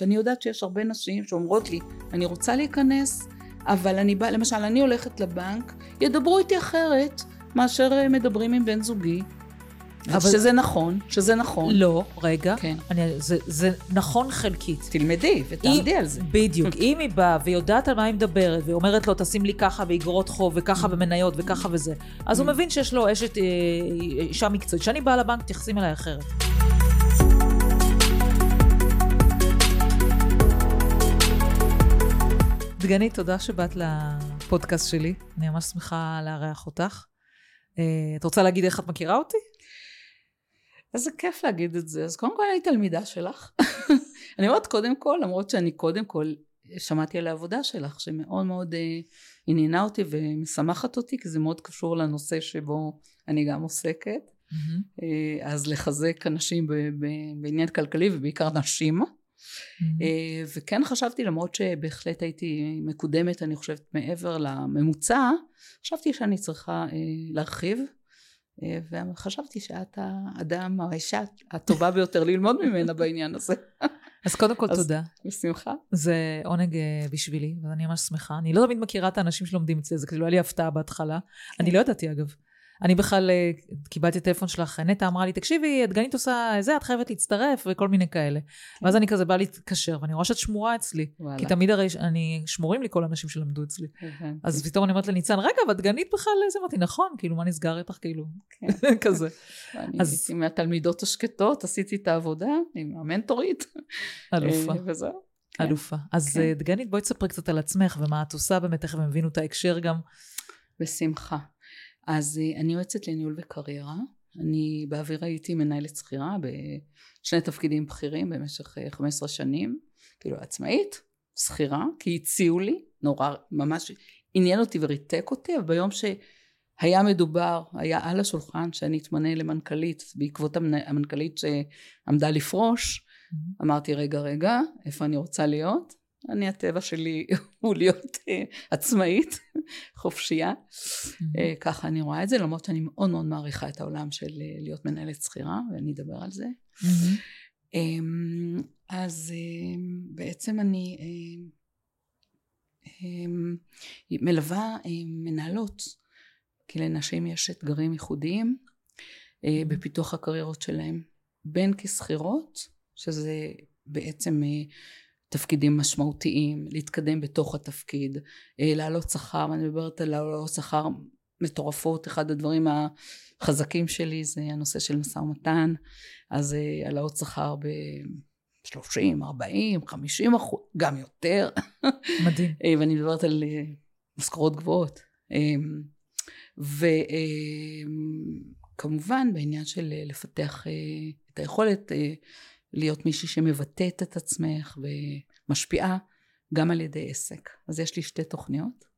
שאני יודעת שיש הרבה נשים שאומרות לי, אני רוצה להיכנס, אבל אני באה, למשל, אני הולכת לבנק, ידברו איתי אחרת מאשר מדברים עם בן זוגי. אבל... שזה נכון, שזה נכון. לא, רגע. כן. אני, זה, זה נכון חלקית. תלמדי ותעמדי על זה. בדיוק. אם היא באה ויודעת על מה היא מדברת, ואומרת לו, תשים לי ככה באגרות חוב, וככה במניות, וככה וזה, אז הוא מבין שיש לו אשת אה, אישה מקצועית. כשאני באה לבנק, תייחסים אליי אחרת. דגנית, תודה שבאת לפודקאסט שלי. אני ממש שמחה לארח אותך. אה, את רוצה להגיד איך את מכירה אותי? איזה כיף להגיד את זה. אז קודם כל אני תלמידה שלך. אני אומרת קודם כל, למרות שאני קודם כל שמעתי על העבודה שלך, שמאוד מאוד אה, עניינה אותי ומשמחת אותי, כי זה מאוד קשור לנושא שבו אני גם עוסקת. Mm-hmm. אה, אז לחזק אנשים ב- ב- בעניין כלכלי ובעיקר נשים. Mm-hmm. וכן חשבתי למרות שבהחלט הייתי מקודמת אני חושבת מעבר לממוצע חשבתי שאני צריכה להרחיב וחשבתי שאת האדם או האישה הטובה ביותר ללמוד ממנה בעניין הזה. אז קודם כל תודה. בשמחה. זה עונג בשבילי ואני ממש שמחה. אני לא תמיד מכירה את האנשים שלומדים אצלי זה כאילו היה לי הפתעה בהתחלה. אני לא ידעתי אגב. אני בכלל אה, קיבלתי טלפון שלך, נטע אמרה לי, תקשיבי, דגנית עושה זה, את חייבת להצטרף וכל מיני כאלה. כן. ואז אני כזה באה להתקשר, ואני רואה שאת שמורה אצלי. וואלה. כי תמיד הרי אני, שמורים לי כל האנשים שלמדו אצלי. אז פתאום אני אומרת לניצן, רגע, אבל דגנית בכלל, זה אמרתי, נכון, כאילו, מה נסגר איתך, כאילו, כן. כזה. אני הייתי מהתלמידות השקטות, עשיתי את העבודה עם המנטורית. אלופה. אה, וזהו. כן. אלופה. אז כן. אה, דגנית, בואי תספרי קצת על עצמך ומה את עושה באמת, תכף הם הבינו את ההקשר גם. בשמחה. אז אה, אני יועצת לניהול וקריירה. אני בעבר הייתי מנהלת שכירה בשני תפקידים בכירים במשך 15 אה, שנים, כאילו עצמאית, שכירה, כי הציעו לי, נורא, ממש עניין אותי וריתק אותי, אבל ביום שהיה מדובר, היה על השולחן שאני אתמנה למנכ"לית בעקבות המנכ"לית שעמדה לפרוש, mm-hmm. אמרתי רגע רגע, איפה אני רוצה להיות? אני הטבע שלי הוא להיות uh, עצמאית, חופשייה. Uh, ככה אני רואה את זה, למרות שאני מאוד מאוד מעריכה את העולם של uh, להיות מנהלת שכירה, ואני אדבר על זה. Um, אז uh, בעצם אני um, מלווה מנהלות, כי לנשים יש אתגרים ייחודיים בפיתוח הקריירות שלהם, בין כשכירות, שזה בעצם תפקידים משמעותיים, להתקדם בתוך התפקיד, אה, לעלות שכר, אני מדברת על לעלות שכר מטורפות, אחד הדברים החזקים שלי זה הנושא של משא ומתן, אז אה, העלאות שכר ב... 30, 40, 50 אחוז, גם יותר. מדהים. אה, ואני מדברת על משכורות גבוהות. וכמובן בעניין של לפתח את היכולת להיות מישהי שמבטאת את עצמך ומשפיעה גם על ידי עסק. אז יש לי שתי תוכניות.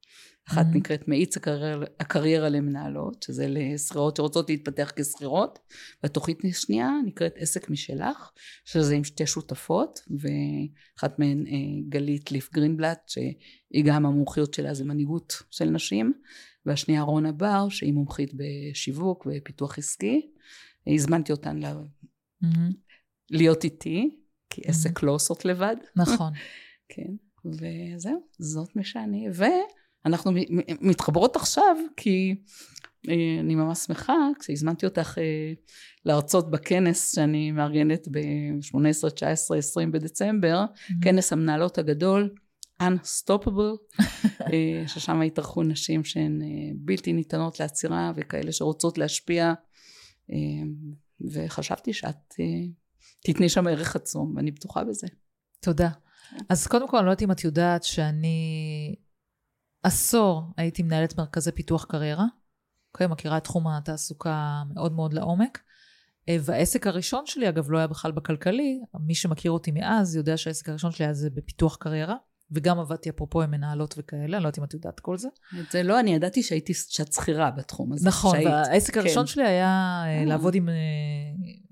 אחת mm-hmm. נקראת מאיץ הקריירה, הקריירה למנהלות, שזה לשכירות שרוצות להתפתח כשכירות, והתוכנית השנייה נקראת עסק משלך, שזה עם שתי שותפות, ואחת מהן אה, גלית ליף גרינבלט, שהיא גם המומחיות שלה זה מנהיגות של נשים, והשנייה רונה בר, שהיא מומחית בשיווק ופיתוח עסקי. הזמנתי אותן mm-hmm. להיות איתי, כי. עסק לא עושות לבד. נכון. כן, וזהו, זאת מי שאני. ואנחנו מתחברות עכשיו, כי אה, אני ממש שמחה, כשהזמנתי אותך אה, להרצות בכנס שאני מארגנת ב-18, 19, 20 בדצמבר. כנס המנהלות הגדול, Unstoppable, אה, ששם התארחו נשים שהן בלתי ניתנות לעצירה וכאלה שרוצות להשפיע, וחשבתי שאת תתני שם ערך עצום, ואני בטוחה בזה. תודה. אז קודם כל, אני לא יודעת אם את יודעת שאני עשור הייתי מנהלת מרכזי פיתוח קריירה. אוקיי, מכירה את תחום התעסוקה מאוד מאוד לעומק. אה, והעסק הראשון שלי, אגב, לא היה בכלל בכלכלי. מי שמכיר אותי מאז יודע שהעסק הראשון שלי היה זה בפיתוח קריירה. וגם עבדתי אפרופו עם מנהלות וכאלה, אני לא יודעת אם את יודעת כל זה. זה לא, אני ידעתי שהייתי, שאת שכירה בתחום הזה. נכון, שהיית, והעסק כן. הראשון שלי היה אה. לעבוד עם, אה,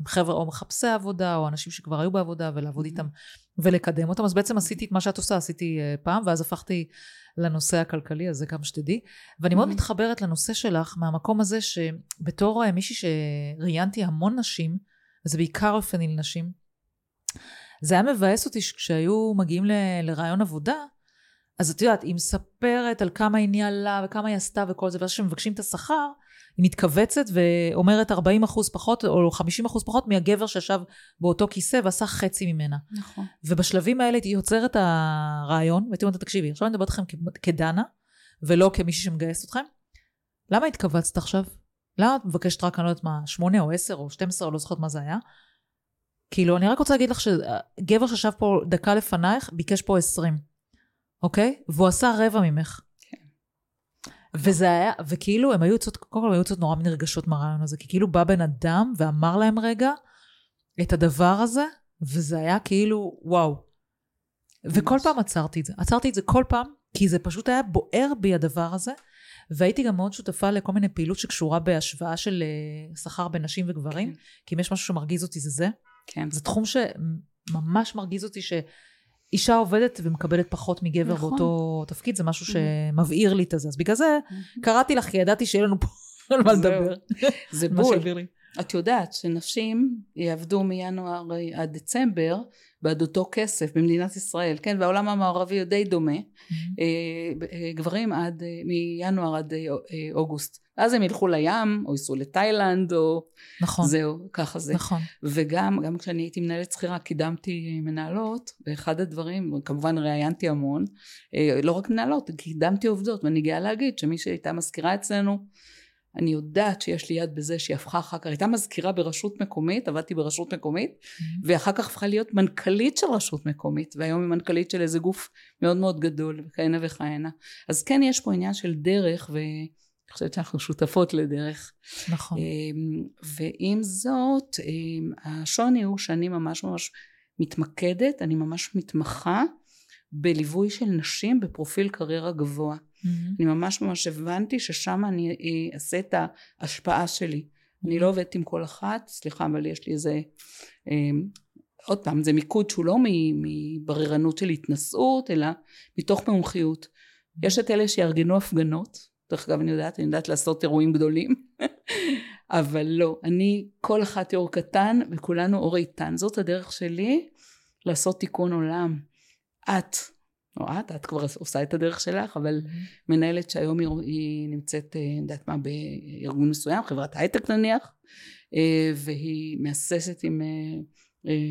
עם חבר'ה או מחפשי עבודה, או אנשים שכבר היו בעבודה, ולעבוד איתם ולקדם אותם. אז בעצם עשיתי את מה שאת עושה, עשיתי פעם, ואז הפכתי לנושא הכלכלי, אז זה כמה שתדעי. ואני מאוד מתחברת לנושא שלך, מהמקום הזה שבתור מישהי שראיינתי המון נשים, וזה בעיקר אופניל נשים, זה היה מבאס אותי כשהיו מגיעים ל, לרעיון עבודה, אז את יודעת, היא מספרת על כמה היא ניהלה וכמה היא עשתה וכל זה, ואז כשמבקשים את השכר, היא מתכווצת ואומרת 40 אחוז פחות או 50 אחוז פחות מהגבר שישב באותו כיסא ועשה חצי ממנה. נכון. ובשלבים האלה היא יוצרת את הרעיון, והייתי אומרת, תקשיבי, עכשיו אני מדברת איתכם כדנה, ולא כמישהי שמגייסת אתכם. למה התכווצת עכשיו? למה את מבקשת רק, אני לא יודעת מה, שמונה או עשר או 12 או לא זוכרת מה זה היה? כאילו, אני רק רוצה להגיד לך שגבר שישב פה דקה לפנייך, ביקש פה 20, אוקיי? והוא עשה רבע ממך. כן. וזה היה, וכאילו הם היו יוצאות, קודם כל הם היו יוצאות נורא נרגשות מהרעיון הזה, כי כאילו בא בן אדם ואמר להם רגע את הדבר הזה, וזה היה כאילו, וואו. וכל פעם עצרתי את זה. עצרתי את זה כל פעם, כי זה פשוט היה בוער בי הדבר הזה. והייתי גם מאוד שותפה לכל מיני פעילות שקשורה בהשוואה של אה, שכר בין נשים וגברים, כן. כי אם יש משהו שמרגיז אותי זה זה. כן. זה תחום שממש מרגיז אותי שאישה עובדת ומקבלת פחות מגבר נכון. באותו תפקיד, זה משהו שמבעיר לי את זה. אז בגלל זה קראתי לך, כי ידעתי שיהיה לנו פה על מה לדבר. זה בול. את יודעת שנשים יעבדו מינואר עד דצמבר בעד אותו כסף במדינת ישראל, כן? והעולם המערבי הוא די דומה. Mm-hmm. אה, גברים עד, אה, מינואר עד אה, אוגוסט. אז הם ילכו לים, או ייסעו לתאילנד, או... נכון. זהו, ככה זה. נכון. וגם, גם כשאני הייתי מנהלת שכירה, קידמתי מנהלות, ואחד הדברים, כמובן ראיינתי המון, לא רק מנהלות, קידמתי עובדות, ואני גאה להגיד שמי שהייתה מזכירה אצלנו, אני יודעת שיש לי יד בזה שהיא הפכה אחר כך, הייתה מזכירה ברשות מקומית, עבדתי ברשות מקומית, mm-hmm. ואחר כך הפכה להיות מנכ"לית של רשות מקומית, והיום היא מנכ"לית של איזה גוף מאוד מאוד גדול, וכהנה וכהנה. אז כן יש פה עניין של דרך, ואני חושבת שאנחנו שותפות לדרך. נכון. אמ, ועם זאת, אמ, השוני הוא שאני ממש ממש מתמקדת, אני ממש מתמחה בליווי של נשים בפרופיל קריירה גבוה. Mm-hmm. אני ממש ממש הבנתי ששם אני אה, אעשה את ההשפעה שלי. Mm-hmm. אני לא עובדת עם כל אחת, סליחה, אבל יש לי איזה... אה, עוד פעם, זה מיקוד שהוא לא מבררנות של התנשאות, אלא מתוך מומחיות. Mm-hmm. יש את אלה שיארגנו הפגנות, דרך אגב אני יודעת, אני יודעת לעשות אירועים גדולים, אבל לא, אני כל אחת אור קטן וכולנו אור איתן. זאת הדרך שלי לעשות תיקון עולם. את או את, את כבר עושה את הדרך שלך, אבל mm-hmm. מנהלת שהיום היא, היא נמצאת, אני אה, יודעת מה, בארגון מסוים, חברת הייטק נניח, אה, והיא מהססת עם אה,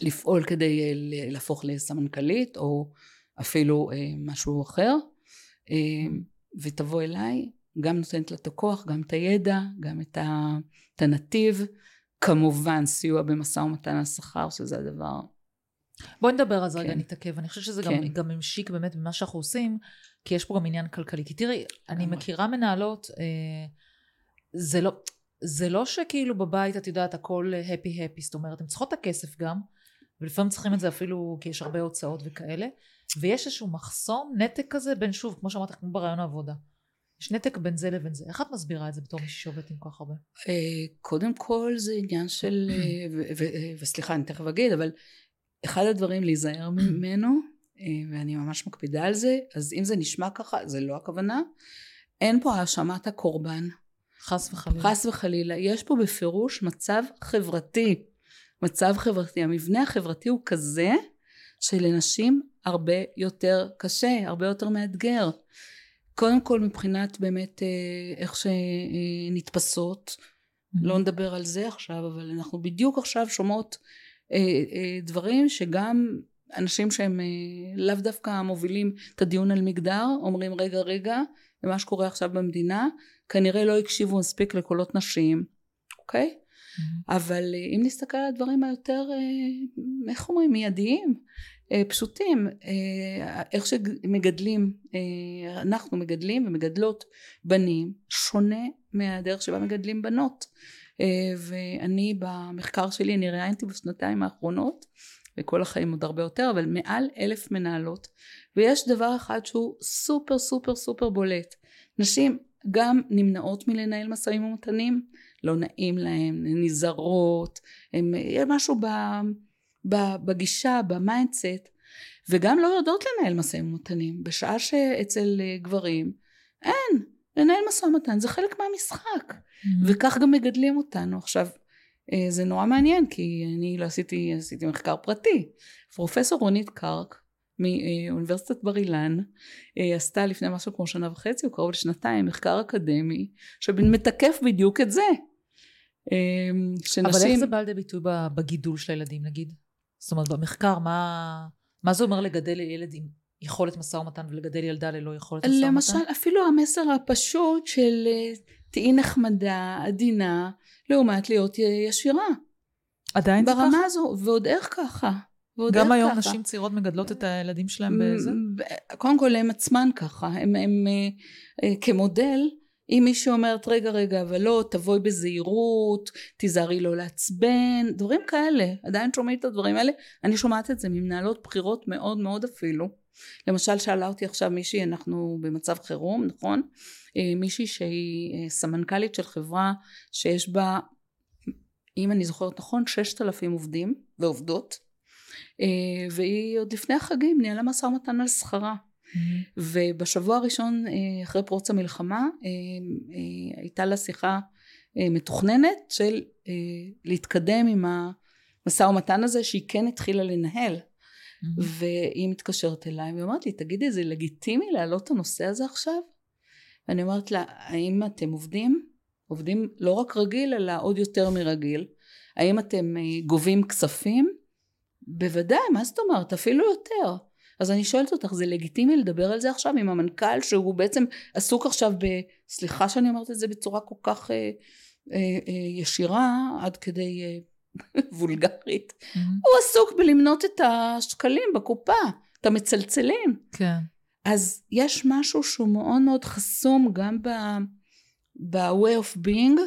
לפעול כדי להפוך לסמנכ"לית, או אפילו משהו אחר, ותבוא אליי, גם נותנת לה את הכוח, גם את הידע, גם את, הנתיב, כמובן סיוע במשא ומתן על שכר, שזה הדבר בואי נדבר על זה כן. רגע, נתעכב. אני חושבת שזה כן. גם, גם המשיק באמת במה שאנחנו עושים, כי יש פה גם עניין כלכלי. כי תראי, אני מכירה מנהלות, אה, זה לא... זה לא שכאילו בבית את יודעת הכל הפי הפי, זאת אומרת הן צריכות את הכסף גם, ולפעמים צריכים את זה אפילו כי יש הרבה הוצאות וכאלה, ויש איזשהו מחסום, נתק כזה בין שוב, כמו שאמרת, כמו ברעיון העבודה. יש נתק בין זה לבין זה. איך את מסבירה את זה בתור מישהי שעובדת עם כל כך הרבה? אה, קודם כל זה עניין של, אה, וסליחה אני תכף אגיד, אבל אחד הדברים להיזהר ממנו, אה, ואני ממש מקפידה על זה, אז אם זה נשמע ככה, זה לא הכוונה, אין פה האשמת הקורבן. חס וחלילה. חס וחלילה. יש פה בפירוש מצב חברתי. מצב חברתי. המבנה החברתי הוא כזה שלנשים הרבה יותר קשה, הרבה יותר מאתגר. קודם כל מבחינת באמת אה, איך שנתפסות, mm-hmm. לא נדבר על זה עכשיו, אבל אנחנו בדיוק עכשיו שומעות דברים שגם אנשים שהם אה, לאו דווקא מובילים את הדיון על מגדר אומרים רגע רגע ומה שקורה עכשיו במדינה כנראה לא הקשיבו מספיק לקולות נשים אוקיי? Mm-hmm. אבל אם נסתכל על הדברים היותר איך אומרים? מיידיים פשוטים איך שמגדלים אנחנו מגדלים ומגדלות בנים שונה מהדרך שבה מגדלים בנות. אה, ואני במחקר שלי אני ראיינתי בשנתיים האחרונות וכל החיים עוד הרבה יותר אבל מעל אלף מנהלות ויש דבר אחד שהוא סופר סופר סופר בולט נשים גם נמנעות מלנהל משאים ומתנים לא נעים להן, הן נזהרות, יש משהו ב, ב, בגישה, ב mindset וגם לא יודעות לנהל משאים ומתנים בשעה שאצל גברים אין לנהל משא ומתן זה חלק מהמשחק. וכך גם מגדלים אותנו עכשיו אה, זה נורא מעניין כי אני לא עשיתי, עשיתי מחקר פרטי. פרופסור רונית קרק מאוניברסיטת בר אילן אה, עשתה לפני משהו כמו שנה וחצי או קרוב לשנתיים מחקר אקדמי שמתקף בדיוק את זה. שנשים... אבל איך זה בא לידי ביטוי בגידול של הילדים נגיד? זאת אומרת במחקר מה, מה זה אומר לגדל ילד עם יכולת משא ומתן ולגדל ילדה ללא יכולת משא ומתן? למשל אפילו המסר הפשוט של תהיי נחמדה, עדינה, לעומת להיות ישירה. עדיין זה ככה? ברמה הזו, ועוד איך ככה. ועוד גם היום ככה. נשים צעירות מגדלות את הילדים שלהם בזה? קודם כל הם עצמן ככה, הם, הם אה, אה, כמודל, אם מישהי אומרת רגע רגע אבל לא תבואי בזהירות, תיזהרי לא לעצבן, דברים כאלה, עדיין שומעים את הדברים האלה, אני שומעת את זה ממנהלות בחירות מאוד מאוד אפילו. למשל שאלה אותי עכשיו מישהי, אנחנו במצב חירום, נכון? אה, מישהי שהיא אה, סמנכ"לית של חברה שיש בה אם אני זוכרת נכון ששת אלפים עובדים ועובדות אה, והיא עוד לפני החגים ניהלה משא ומתן על שכרה mm-hmm. ובשבוע הראשון אחרי פרוץ המלחמה הייתה לה שיחה מתוכננת של להתקדם עם המשא ומתן הזה שהיא כן התחילה לנהל mm-hmm. והיא מתקשרת אליי ואומרת לי תגידי זה לגיטימי להעלות את הנושא הזה עכשיו? ואני אומרת לה, האם אתם עובדים? עובדים לא רק רגיל, אלא עוד יותר מרגיל. האם אתם אה, גובים כספים? בוודאי, מה זאת אומרת? אפילו יותר. אז אני שואלת אותך, זה לגיטימי לדבר על זה עכשיו עם המנכ"ל שהוא בעצם עסוק עכשיו ב... סליחה שאני אומרת את זה בצורה כל כך אה, אה, אה, ישירה, עד כדי אה, וולגרית. Mm-hmm. הוא עסוק בלמנות את השקלים בקופה, את המצלצלים. כן. אז יש משהו שהוא מאוד מאוד חסום גם ב-way of being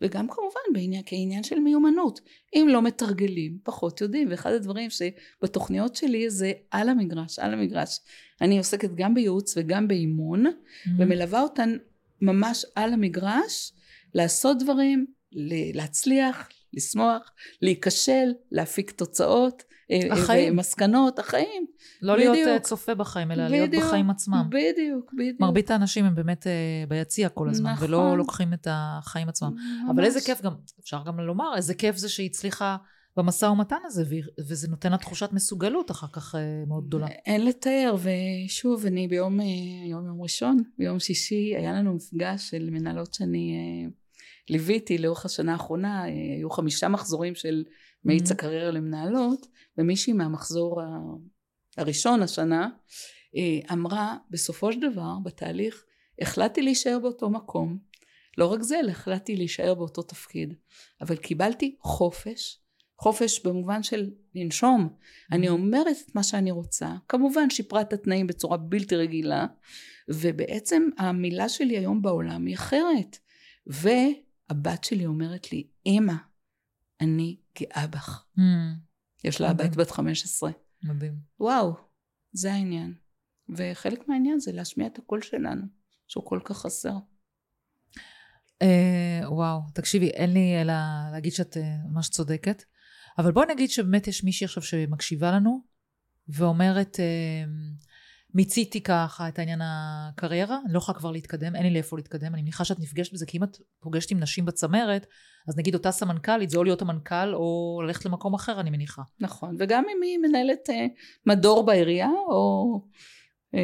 וגם כמובן בעניין, כעניין של מיומנות. אם לא מתרגלים, פחות יודעים. ואחד הדברים שבתוכניות שלי זה על המגרש, על המגרש. אני עוסקת גם בייעוץ וגם באימון, mm-hmm. ומלווה אותן ממש על המגרש, לעשות דברים, להצליח, לשמוח, להיכשל, להפיק תוצאות, החיים. מסקנות, החיים. לא בדיוק. להיות אה, צופה בחיים, אלא בדיוק, להיות בחיים עצמם. בדיוק, בדיוק. מרבית האנשים הם באמת אה, ביציע כל הזמן, נכון. ולא לוקחים את החיים עצמם. ממש. אבל איזה כיף גם, אפשר גם לומר, איזה כיף זה שהיא הצליחה במשא ומתן הזה, וזה נותן לה תחושת מסוגלות אחר כך מאוד גדולה. אין לתאר, ושוב, אני ביום, היום יום ראשון, ביום שישי, היה לנו מפגש של מנהלות שאני ליוויתי לאורך השנה האחרונה, היו חמישה מחזורים של מאיץ mm-hmm. הקריירה למנהלות, ומישהי מהמחזור הראשון השנה אה, אמרה בסופו של דבר בתהליך החלטתי להישאר באותו מקום. לא רק זה אלא החלטתי להישאר באותו תפקיד. אבל קיבלתי חופש חופש במובן של לנשום. Mm-hmm. אני אומרת את מה שאני רוצה. כמובן שיפרה את התנאים בצורה בלתי רגילה ובעצם המילה שלי היום בעולם היא אחרת. והבת שלי אומרת לי אמא אני גאה בך mm. יש לה בת בת 15. מדהים. וואו, זה העניין. וחלק מהעניין זה להשמיע את הקול שלנו, שהוא כל כך חסר. אה, וואו, תקשיבי, אין לי אלא להגיד שאת אה, ממש צודקת. אבל בואי נגיד שבאמת יש מישהי עכשיו שמקשיבה לנו, ואומרת, אה, מיציתי ככה את העניין הקריירה, אני לא יכולה כבר להתקדם, אין לי לאיפה להתקדם, אני מניחה שאת נפגשת בזה, כי אם את פוגשת עם נשים בצמרת, אז נגיד אותה סמנכ"לית, זה או להיות המנכ"ל או ללכת למקום אחר, אני מניחה. נכון, וגם אם היא מנהלת אה, מדור בעירייה, או אה,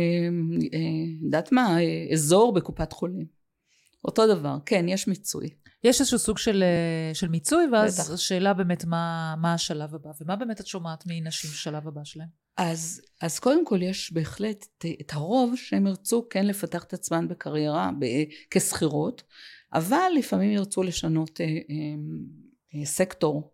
אה, יודעת מה, אה, אזור בקופת חולים. אותו דבר, כן, יש מיצוי. יש איזשהו סוג של, אה, של מיצוי, ואז בטח. השאלה באמת מה, מה השלב הבא, ומה באמת את שומעת מנשים בשלב הבא שלהם? אז, אז קודם כל יש בהחלט את, הרוב שהם ירצו כן לפתח את עצמן בקריירה כשכירות, אבל לפעמים ירצו לשנות אה, אה, אה, סקטור.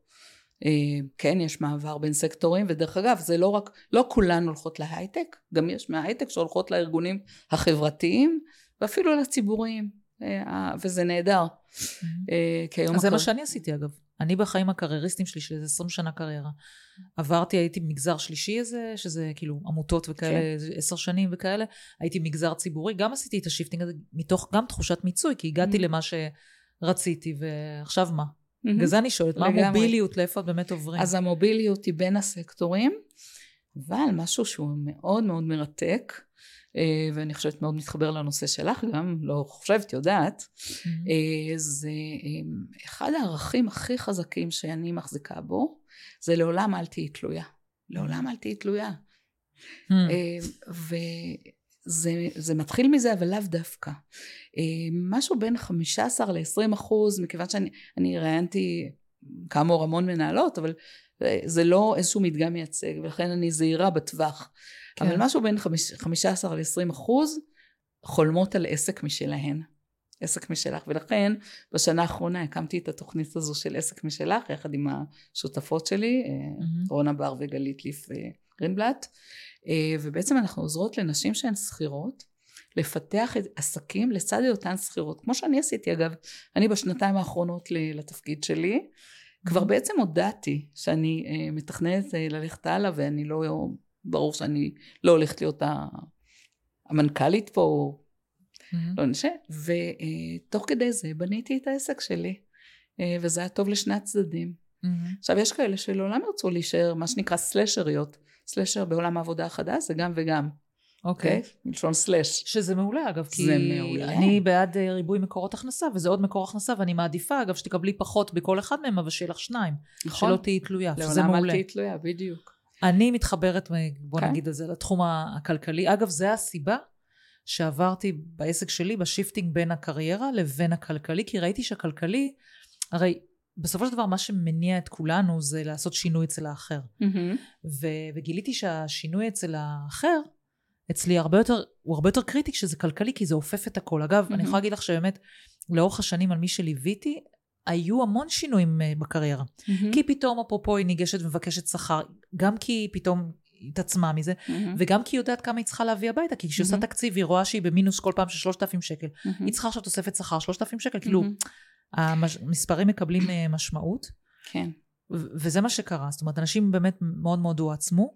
אה, כן, יש מעבר בין סקטורים, ודרך אגב, זה לא רק, לא כולן הולכות להייטק, גם יש מההייטק שהולכות לארגונים החברתיים, ואפילו לציבוריים, וזה נהדר. Mm-hmm. אז זה מה שאני עשיתי אגב. אני בחיים הקרייריסטים שלי, של איזה 20 שנה קריירה, עברתי, הייתי במגזר שלישי איזה, שזה כאילו עמותות וכאלה, כן. עשר שנים וכאלה, הייתי במגזר ציבורי, גם עשיתי את ה shifting הזה מתוך גם תחושת מיצוי, כי הגעתי mm-hmm. למה שרציתי, ועכשיו מה? בגלל. זה אני שואלת, מה המוביליות, לאיפה את באמת עוברים? אז המוביליות היא בין הסקטורים, אבל משהו שהוא מאוד מאוד מרתק, אה, ואני חושבת מאוד מתחבר לנושא שלך גם, לא חושבת, יודעת, Mm-hmm. אה, זה אה, אחד הערכים הכי חזקים שאני מחזיקה בו, זה לעולם אל תהיי תלויה. לעולם אל תהיי תלויה. אה, וזה זה מתחיל מזה, אבל לאו דווקא. אה, משהו בין 15 ל-20 אחוז, מכיוון שאני ראיינתי כאמור המון מנהלות, אבל אה, זה לא איזשהו מדגם מייצג, ולכן אני זהירה בטווח. כן. אבל משהו בין 15 ל-20 אחוז חולמות על עסק משלהן. עסק משלך, ולכן בשנה האחרונה הקמתי את התוכנית הזו של עסק משלך, יחד עם השותפות שלי, אה, מהמם. רונה בר וגלית ליף גרינבלט, אה, ובעצם אנחנו עוזרות לנשים שהן שכירות, לפתח את עסקים לצד היותן שכירות, כמו שאני עשיתי אגב, אני בשנתיים האחרונות לתפקיד שלי, כבר בעצם הודעתי שאני אה, מתכננת אה, ללכת הלאה ואני לא, ברור שאני לא הולכת להיות המנכ"לית פה, Mm-hmm. לא נשאר, ותוך כדי זה בניתי את העסק שלי, אה, וזה היה טוב לשני הצדדים. Mm-hmm. עכשיו יש כאלה שלעולם ירצו להישאר מה שנקרא סלשריות, slasher בעולם העבודה החדש זה גם וגם, אוקיי. אוקיי? מלשון slash. שזה מעולה אגב, כי מעולה. אני בעד אה, ריבוי מקורות הכנסה, וזה עוד מקור הכנסה, ואני מעדיפה אגב שתקבלי פחות בכל אחד מהם, אבל שיהיה לך שניים, נכון? שלא תהיי תלויה, שזה לעולם אל מעולה. תהיי תלויה, בדיוק. אני מתחברת, בוא כן. נגיד את זה, לתחום הכלכלי. אגב, זה הסיבה שעברתי בעסק שלי ב shifting בין הקריירה לבין הכלכלי, כי ראיתי שהכלכלי, הרי בסופו של דבר מה שמניע את כולנו זה לעשות שינוי אצל האחר. ו- וגיליתי שהשינוי אצל האחר, אצלי הרבה יותר, הוא הרבה יותר קריטי כשזה כלכלי, כי זה אופף את הכל. אגב, אני מהמם. יכולה להגיד לך שבאמת, לאורך השנים על מי שליוויתי, היו המון שינויים אה, בקריירה. כי פתאום אפרופו היא ניגשת ומבקשת שכר, גם כי היא פתאום התעצמה מזה, וגם כי היא יודעת כמה היא צריכה להביא הביתה, כי כשהיא עושה מהמם. תקציב היא רואה שהיא במינוס כל פעם של 3,000 שקל. היא צריכה עכשיו תוספת שכר 3,000 שקל, כאילו המספרים מקבלים אה, משמעות, כן. וזה מה שקרה. זאת אומרת, אנשים באמת מאוד מאוד הועצמו,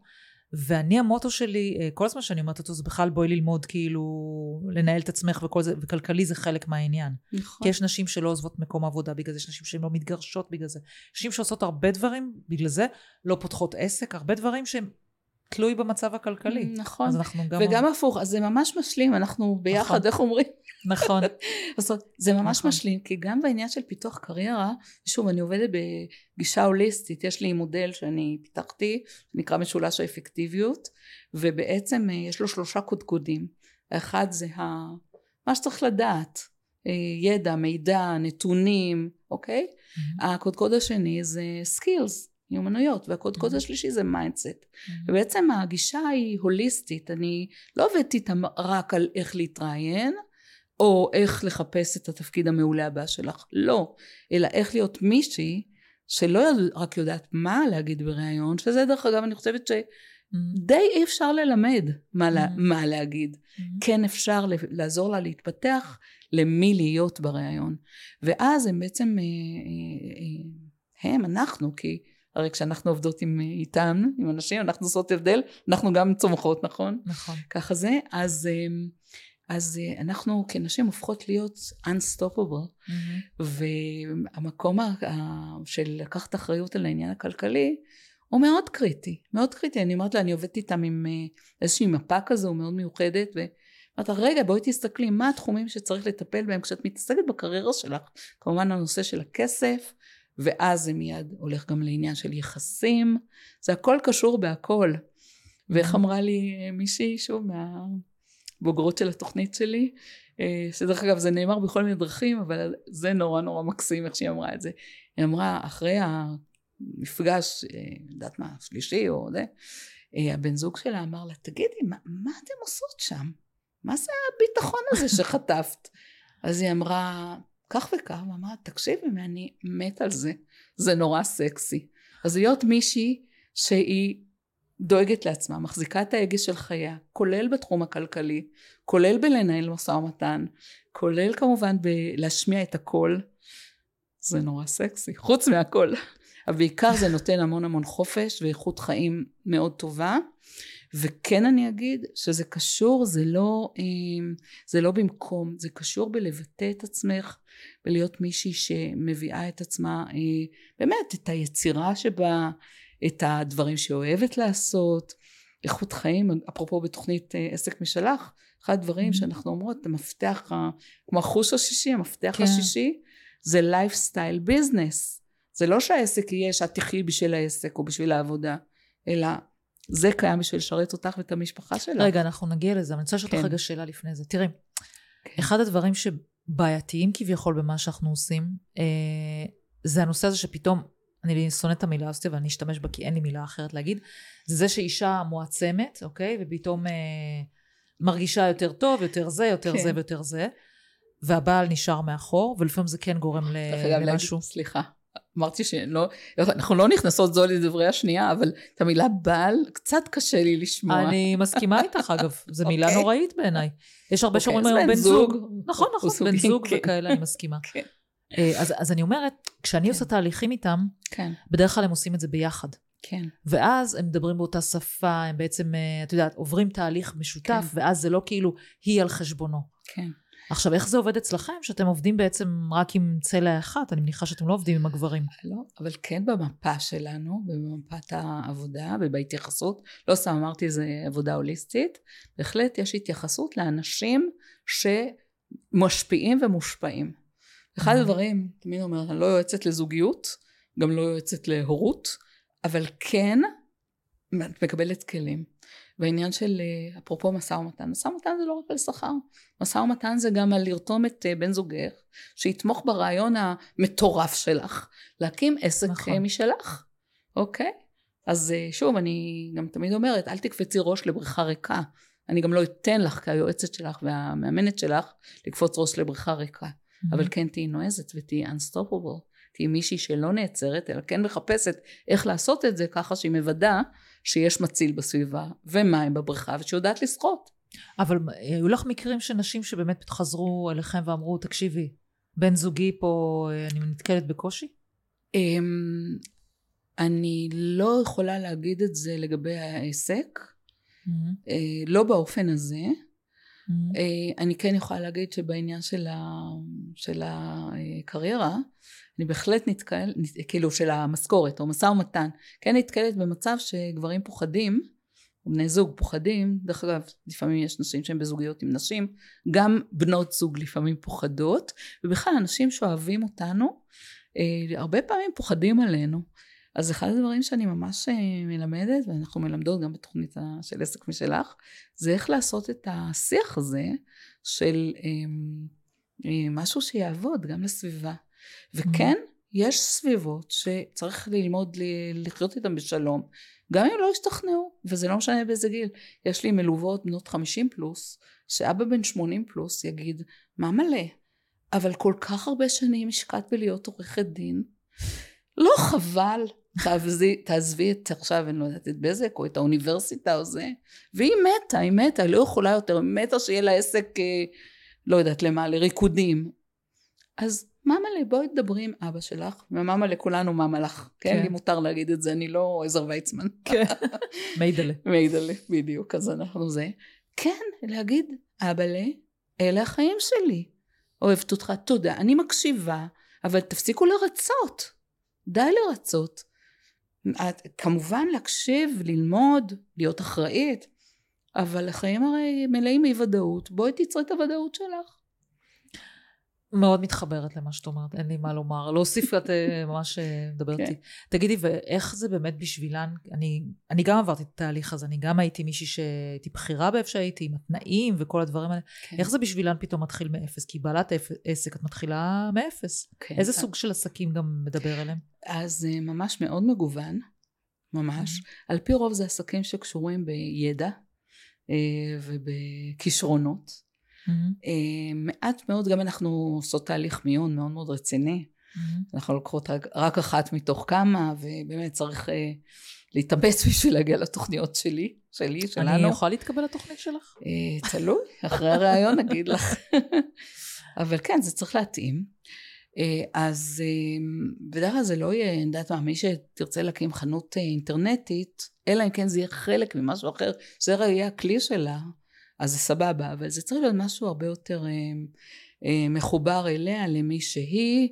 ואני המוטו שלי, אה, כל הזמן שאני אומרת אותו, זה בכלל בואי ללמוד כאילו לנהל את עצמך וכל זה, וכלכלי זה חלק מהעניין. נכון. כי יש נשים שלא עוזבות מקום עבודה בגלל זה, יש נשים שהן לא מתגרשות בגלל זה. נשים שעושות הרבה דברים בגלל זה, לא פותחות עסק, הרבה דברים שהם תלוי במצב הכלכלי. נכון. אז אנחנו גם... וגם הפוך, אז זה ממש משלים, אנחנו ביחד, נכון. איך אומרים? נכון. אומרת, זה ממש נכון. משלים, כי גם בעניין של פיתוח קריירה, שוב, אני עובדת בגישה הוליסטית, יש לי מודל שאני פיתחתי, שנקרא משולש האפקטיביות, ובעצם אה, יש לו שלושה קודקודים. האחד זה ה... מה שצריך לדעת, אה, ידע, מידע, נתונים, אוקיי? הקודקוד השני זה skills, מיומנויות, והקודקוד Mhm. השלישי זה mindset. ובעצם הגישה היא הוליסטית, אני לא עובדת איתם רק על איך להתראיין, או איך לחפש את התפקיד המעולה הבא שלך, לא, אלא איך להיות מישהי שלא רק יודעת מה להגיד בריאיון, שזה דרך אגב אני חושבת שדי אי אפשר ללמד מה, לה, Mhm. מה להגיד. כן אפשר לעזור לה להתפתח למי להיות בריאיון. ואז הם בעצם, אה, אה, אה, הם, אנחנו, כי הרי כשאנחנו עובדות עם, איתם, עם אנשים, אנחנו עושות הבדל, אנחנו גם צומחות, נכון? נכון. ככה זה, אז, אה, אז אה, אנחנו כנשים הופכות להיות unstoppable, והמקום ה- ה- של לקחת אחריות על העניין הכלכלי, הוא מאוד קריטי, מאוד קריטי. אני אומרת לה, אני עובדת איתם עם אה, איזושהי מפה כזו מאוד מיוחדת, ואמרת לה, רגע, בואי תסתכלי, מה התחומים שצריך לטפל בהם כשאת מתעסקת בקריירה שלך? כמובן הנושא של הכסף, ואז זה מיד הולך גם לעניין של יחסים, זה הכל קשור בהכל. ואיך אמרה לי מישהי, שוב, מהבוגרות של התוכנית שלי, אה, שדרך אגב זה נאמר בכל מיני דרכים, אבל זה נורא נורא מקסים איך שהיא אמרה את זה. היא אמרה, אחרי המפגש, אה, יודעת מה, שלישי או זה, אה, הבן זוג שלה אמר לה, תגידי, מה, מה אתם עושות שם? מה זה הביטחון הזה שחטפת? אז היא אמרה, כך וכך, ואמרה, תקשיבי, אני מת על זה, זה נורא סקסי. אז להיות מישהי שהיא דואגת לעצמה, מחזיקה את ההגה של חייה, כולל בתחום הכלכלי, כולל בלנהל משא ומתן, כולל כמובן בלהשמיע את הקול, זה נורא סקסי, חוץ מהכל. אבל בעיקר זה נותן המון המון חופש ואיכות חיים מאוד טובה. וכן אני אגיד שזה קשור, זה לא, אה, זה לא במקום, זה קשור בלבטא את עצמך, בלהיות מישהי שמביאה את עצמה, אה, באמת, את היצירה שבה, את הדברים שהיא אוהבת לעשות, איכות חיים, אפרופו בתוכנית אה, עסק משלך, אחד הדברים Mhm. שאנחנו אומרות, המפתח, כמו החוש השישי, המפתח כן. השישי, זה lifestyle business. זה לא שהעסק יהיה שאת תחי בשביל העסק או בשביל העבודה, אלא זה קיים בשביל לשרת אותך ואת המשפחה שלך. רגע, אנחנו נגיע לזה, אבל אני רוצה לשאול אותך כן. רגע שאלה לפני זה. תראי, כן. אחד הדברים שבעייתיים כביכול במה שאנחנו עושים, אה, זה הנושא הזה שפתאום, אני שונאת את המילה הזאת, ואני אשתמש בה כי אין לי מילה אחרת להגיד, זה זה שאישה מועצמת, אוקיי? ופתאום אה, מרגישה יותר טוב, יותר זה, יותר כן. זה ויותר זה, והבעל נשאר מאחור, ולפעמים זה כן גורם למשהו. סליחה, אמרתי שלא, אנחנו לא נכנסות זו לדברי השנייה, אבל את המילה בעל קצת קשה לי לשמוע. אני מסכימה איתך, אגב, זו מילה אוקיי. נוראית בעיניי. יש הרבה אוקיי, שאומרים היום בן זוג. נכון, נכון, בן זוג כן. וכאלה, אני מסכימה. כן. אה, אז, אני אומרת, כשאני כן. עושה תהליכים איתם, כן, בדרך כלל הם עושים את זה ביחד. כן, ואז הם מדברים באותה שפה, הם בעצם, אה, את יודעת, עוברים תהליך משותף, כן. ואז זה לא כאילו היא על חשבונו. כן. עכשיו, איך זה עובד אצלכם, שאתם עובדים בעצם רק עם צלע אחת? אני מניחה שאתם לא עובדים עם הגברים. לא, אבל כן במפה שלנו, במפת העבודה ובהתייחסות, לא סתם אמרתי זה עבודה הוליסטית, בהחלט יש התייחסות לאנשים שמשפיעים ומושפעים. אחד. הדברים, תמיד אומר, אני לא יועצת לזוגיות, גם לא יועצת להורות, אבל כן את מקבלת כלים. והעניין של אה, אפרופו משא ומתן, משא ומתן זה לא רק על שכר, משא ומתן זה גם על לרתום את אה, בן זוגך, שיתמוך ברעיון המטורף שלך, להקים עסק נכון. נכון. משלך, אוקיי? אז אה, שוב, אני גם תמיד אומרת, אל תקפצי ראש לבריכה ריקה. אני גם לא אתן לך כיועצת שלך והמאמנת שלך לקפוץ ראש לבריכה ריקה. אבל כן תהיי נועזת ותהיי unstoppable. תהיי מישהי שלא נעצרת, אלא כן מחפשת איך לעשות את זה ככה שהיא מוודאה שיש מציל בסביבה ומים בבריכה ושיודעת לשחות. אבל היו לך מקרים של נשים שבאמת חזרו אליכם ואמרו, תקשיבי, בן זוגי פה, אני נתקלת בקושי? אמ, אני לא יכולה להגיד את זה לגבי העסק, אה, לא באופן הזה. אה, אני כן יכולה להגיד שבעניין של, ה, של הקריירה, אני בהחלט נתקל, נת- כאילו של המשכורת או משא ומתן, כן נתקלת במצב שגברים פוחדים, בני זוג פוחדים, דרך אגב, לפעמים יש נשים שהן בזוגיות עם נשים, גם בנות זוג לפעמים פוחדות, ובכלל אנשים שאוהבים אותנו, אה, הרבה פעמים פוחדים עלינו. אז אחד הדברים שאני ממש אה, מלמדת, ואנחנו מלמדות גם בתוכנית של עסק משלך, זה איך לעשות את השיח הזה של אמ, אה, משהו שיעבוד גם לסביבה. וכן, יש סביבות שצריך ללמוד לחיות איתן בשלום, גם אם לא השתכנעו, וזה לא משנה באיזה גיל. יש לי מלוות בנות 50 פלוס, שאבא בן 80 פלוס יגיד, מה מלא? אבל כל כך הרבה שנים השקעת בלהיות עורכת דין, לא חבל? תעזבי, תעזבי את עכשיו, אני לא יודעת, את בזק או את האוניברסיטה או זה, והיא מתה, היא מתה, היא לא יכולה יותר, היא מתה שיהיה לה עסק, אה, לא יודעת למה, לריקודים. אז מאמא'לה, בואי תדברי עם אבא שלך, ומאמא לכולנו מאמא לך, כן? כן. לי מותר להגיד את זה, אני לא עזר ויצמן. כן. מיידלה. מיידלה, בדיוק, אז אנחנו זה. כן, להגיד, אבאלה, אלה החיים שלי. אוהבת אותך, תודה, אני מקשיבה, אבל תפסיקו לרצות. די לרצות. את, כמובן להקשיב, ללמוד, להיות אחראית, אבל החיים הרי מלאים אי ודאות, בואי תיצרי את הוודאות שלך. מאוד מתחברת למה שאת אומרת, אין לי מה לומר. להוסיף, את אה, ממש אה, מדברת כן. איתי. תגידי, ואיך זה באמת בשבילן? אני, אני גם עברתי את התהליך הזה, אני גם הייתי מישהי שהייתי בכירה באיפה שהייתי, עם התנאים וכל הדברים האלה. כן. איך זה בשבילן פתאום מתחיל מאפס? כי בעלת עסק, את מתחילה מאפס. כן. איזה סוג של עסקים גם מדבר אליהם? אז אה, ממש מאוד מגוון, ממש. על פי רוב זה עסקים שקשורים בידע אה, ובכישרונות. אה, מעט מאוד גם אנחנו עושות תהליך מיון מאוד מאוד רציני. אנחנו לוקחות רק, רק אחת מתוך כמה, ובאמת צריך אה, להתאבץ בשביל להגיע לתוכניות שלי, שלי, שלנו. אני יכולה להתקבל לתוכנית שלך? אה, תלוי, אחרי הראיון נגיד לך. אבל כן, זה צריך להתאים. אה, אז אה, בדרך כלל זה לא יהיה, אני יודעת מה, מי שתרצה להקים חנות אה, אינטרנטית, אלא אם כן זה יהיה חלק ממשהו אחר, שזה יהיה הכלי שלה, אז זה סבבה, אבל זה צריך להיות משהו הרבה יותר אה, אה, מחובר אליה, למי שהיא,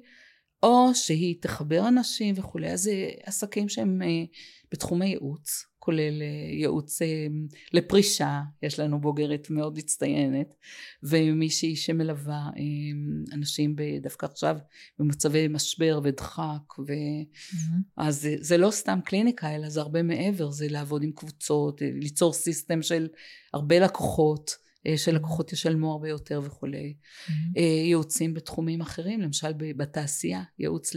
או שהיא תחבר אנשים וכולי, אז זה עסקים שהם אה, בתחומי ייעוץ, כולל אה, ייעוץ אה, לפרישה, יש לנו בוגרת מאוד מצטיינת, ומישהי שמלווה אה, אנשים דווקא עכשיו במצבי משבר ודחק, ו... mm-hmm. אז זה, זה לא סתם קליניקה, אלא זה הרבה מעבר, זה לעבוד עם קבוצות, ליצור סיסטם של הרבה לקוחות. שלקוחות ישלמו הרבה יותר וכולי. Mm-hmm. ייעוצים בתחומים אחרים, למשל בתעשייה, ייעוץ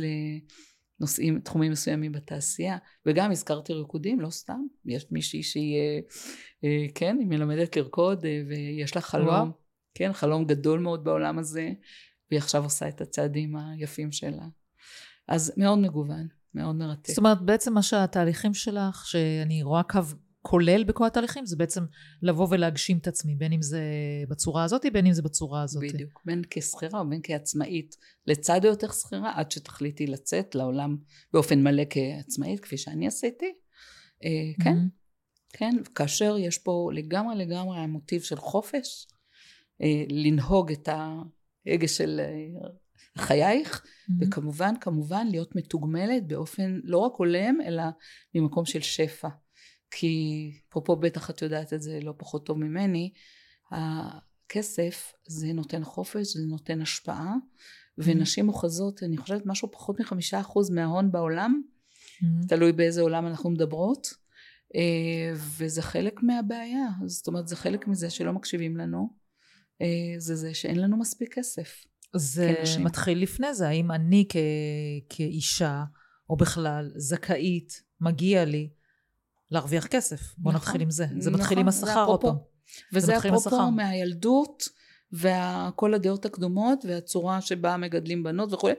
נושאים, תחומים מסוימים בתעשייה, וגם הזכרתי ריקודים, לא סתם, יש מישהי שהיא, אה, אה, כן, היא מלמדת לרקוד, אה, ויש לה חלום, וואו. כן, חלום גדול מאוד בעולם הזה, והיא עכשיו עושה את הצעדים היפים שלה. אז מאוד מגוון, מאוד מרתק. זאת אומרת, בעצם מה שהתהליכים שלך, שאני רואה קו כולל בכל התהליכים, זה בעצם לבוא ולהגשים את עצמי, בין אם זה בצורה הזאת, בין אם זה בצורה הזאת. בדיוק, בין כשכירה ובין כעצמאית, לצד היותר שכירה, עד שתחליטי לצאת לעולם באופן מלא כעצמאית, כפי שאני עשיתי. אה, כן. כן, כאשר יש פה לגמרי לגמרי המוטיב של חופש, אה, לנהוג את ההגה של אה, חייך, mm-hmm. וכמובן, כמובן להיות מתוגמלת באופן לא רק הולם, אלא ממקום של שפע. כי אפרופו בטח את יודעת את זה לא פחות טוב ממני, הכסף זה נותן חופש, זה נותן השפעה. ונשים אוחזות, אני חושבת משהו פחות מחמישה אחוז מההון בעולם, mm-hmm. תלוי באיזה עולם אנחנו מדברות, אה, וזה חלק מהבעיה, זאת אומרת זה חלק מזה שלא מקשיבים לנו, אה, זה זה שאין לנו מספיק כסף. זה כנשים. מתחיל לפני זה, האם אני כ- כאישה, או בכלל, זכאית, מגיע לי, להרוויח כסף. בוא נכון, נתחיל עם זה. זה נכון, מתחיל עם השכר עוד פעם. וזה אפרופו מהילדות, וכל הדעות הקדומות, והצורה שבה מגדלים בנות וכו',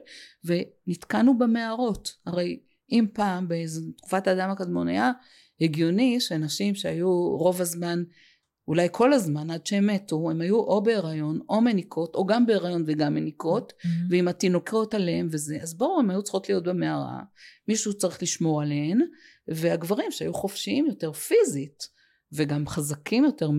ונתקענו במערות. הרי אם פעם, בתקופת האדם הקדמון היה הגיוני שנשים שהיו רוב הזמן אולי כל הזמן עד שהם מתו הם היו או בהיריון או מניקות או גם בהיריון וגם מניקות mm-hmm. ועם התינוקות עליהם וזה אז בואו הם היו צריכות להיות במערה מישהו צריך לשמור עליהן והגברים שהיו חופשיים יותר פיזית וגם חזקים יותר מ...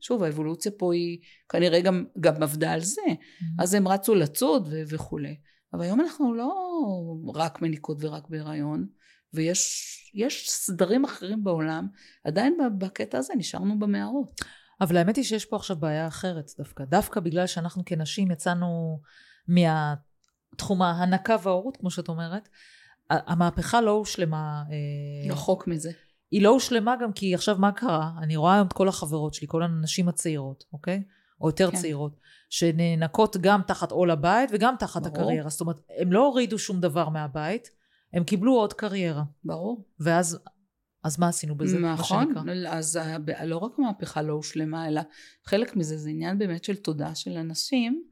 שוב האבולוציה פה היא כנראה גם, גם עבדה על זה mm-hmm. אז הם רצו לצוד ו- וכולי אבל היום אנחנו לא רק מניקות ורק בהיריון ויש סדרים אחרים בעולם, עדיין בקטע הזה נשארנו במערות. אבל האמת היא שיש פה עכשיו בעיה אחרת דווקא. דווקא בגלל שאנחנו כנשים יצאנו מהתחום ההנקה וההורות, כמו שאת אומרת, המהפכה לא הושלמה. אה, רחוק מזה. היא לא הושלמה גם כי עכשיו מה קרה? אני רואה היום את כל החברות שלי, כל הנשים הצעירות, אוקיי? או יותר כן. צעירות, שנאנקות גם תחת עול הבית וגם תחת ברור. הקריירה. זאת אומרת, הם לא הורידו שום דבר מהבית, הם קיבלו עוד קריירה. ברור. ואז אז מה עשינו בזה? נכון, אז לא רק המהפכה לא הושלמה, אלא חלק מזה זה עניין באמת של תודה של אנשים,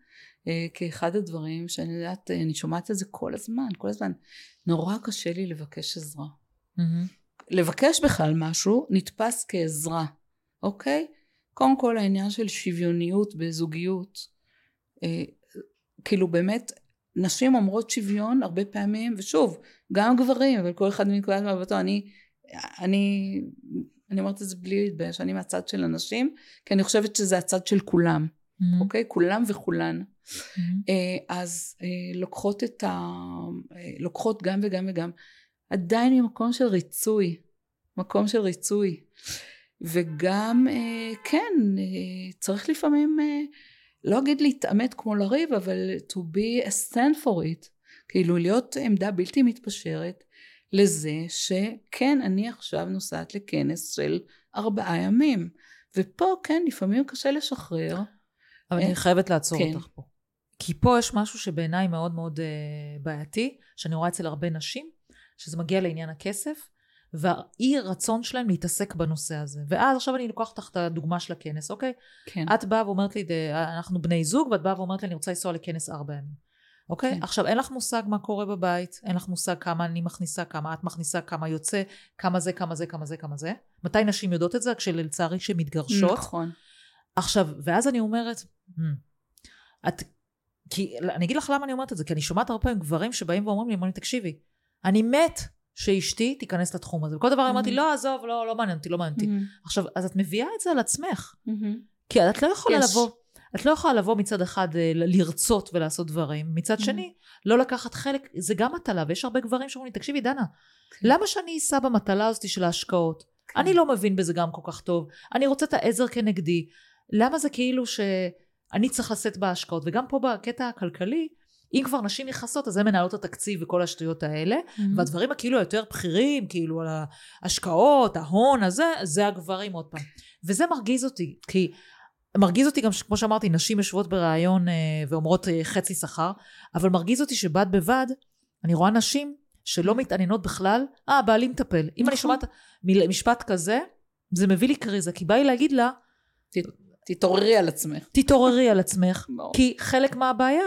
אה, כאחד הדברים שאני יודעת, אני שומעת את זה כל הזמן, כל הזמן. נורא קשה לי לבקש עזרה. Mm-hmm. לבקש בכלל משהו נתפס כעזרה, אוקיי? קודם כל העניין של שוויוניות בזוגיות, אה, כאילו באמת נשים אומרות שוויון הרבה פעמים, ושוב, גם גברים, אבל כל אחד מנקודת מבטו, אני, אני, אני אומרת את זה בלי להתבייש, אני מהצד של הנשים, כי אני חושבת שזה הצד של כולם, mm-hmm. אוקיי? כולם וכולן. Mm-hmm. אז אה, לוקחות את ה... אה, לוקחות גם וגם וגם, עדיין ממקום של ריצוי, מקום של ריצוי. וגם, כן, צריך לפעמים לא אגיד להתעמת כמו לריב, אבל to be a stand for it. כאילו להיות עמדה בלתי מתפשרת לזה שכן, אני עכשיו נוסעת לכנס של ארבעה ימים. ופה כן, לפעמים קשה לשחרר. אבל אני חייבת לעצור כן. אותך פה. כי פה יש משהו שבעיניי מאוד מאוד uh, בעייתי, שאני רואה אצל הרבה נשים, שזה מגיע לעניין הכסף, והאי רצון שלהם להתעסק בנושא הזה. ואז עכשיו אני לוקחת לך את הדוגמה של הכנס, אוקיי? כן. את באה ואומרת לי, אנחנו בני זוג, ואת באה ואומרת לי, אני רוצה לנסוע לכנס ארבע ימים. אוקיי? כן. עכשיו, אין לך מושג מה קורה בבית, אין לך מושג כמה אני מכניסה, כמה את מכניסה, כמה יוצא, כמה זה, כמה זה, כמה זה, כמה זה. מתי נשים יודעות את זה? כשלצערי כשהן מתגרשות. נכון. עכשיו, ואז אני אומרת, את, כי, אני אגיד לך למה אני אומרת את זה, כי אני שומעת הרבה פעמים גברים שבאים ואומרים לי, אומרים לי, תקשיבי, אני מת שאשתי תיכנס לתחום הזה. וכל דבר mm-hmm. אמרתי, לא, עזוב, לא, לא מעניין אותי, לא מעניין אותי. Mm-hmm. עכשיו, אז את מביאה את זה על עצמך. Mm-hmm. כי את לא יכולה יש, לבוא... את לא יכולה לבוא מצד אחד אה, לרצות ולעשות דברים, מצד Mhm. שני, לא לקחת חלק, זה גם מטלה, ויש הרבה גברים שאומרים לי, תקשיבי דנה, למה שאני אסע במטלה הזאת של ההשקעות? כן. אני לא מבין בזה גם כל כך טוב, אני רוצה את העזר כנגדי, למה זה כאילו שאני צריך לשאת בהשקעות? וגם פה בקטע הכלכלי, אם כבר נשים נכנסות, אז הן מנהלות התקציב וכל השטויות האלה, Mhm. והדברים הכאילו היותר בכירים, כאילו על ההשקעות, ההון, הזה, זה הגברים עוד פעם. וזה מרגיז אותי, כי מרגיז אותי גם, כמו שאמרתי, נשים יושבות בריאיון אה, ואומרות אה, חצי שכר, אבל מרגיז אותי שבד בבד, אני רואה נשים שלא מתעניינות בכלל, אה, בעלי מטפל. אם אני נכון. שומעת משפט כזה, זה מביא לי קריזה, כי בא לי להגיד לה, תתעוררי על עצמך. תתעוררי על עצמך. כי חלק מהבעיה,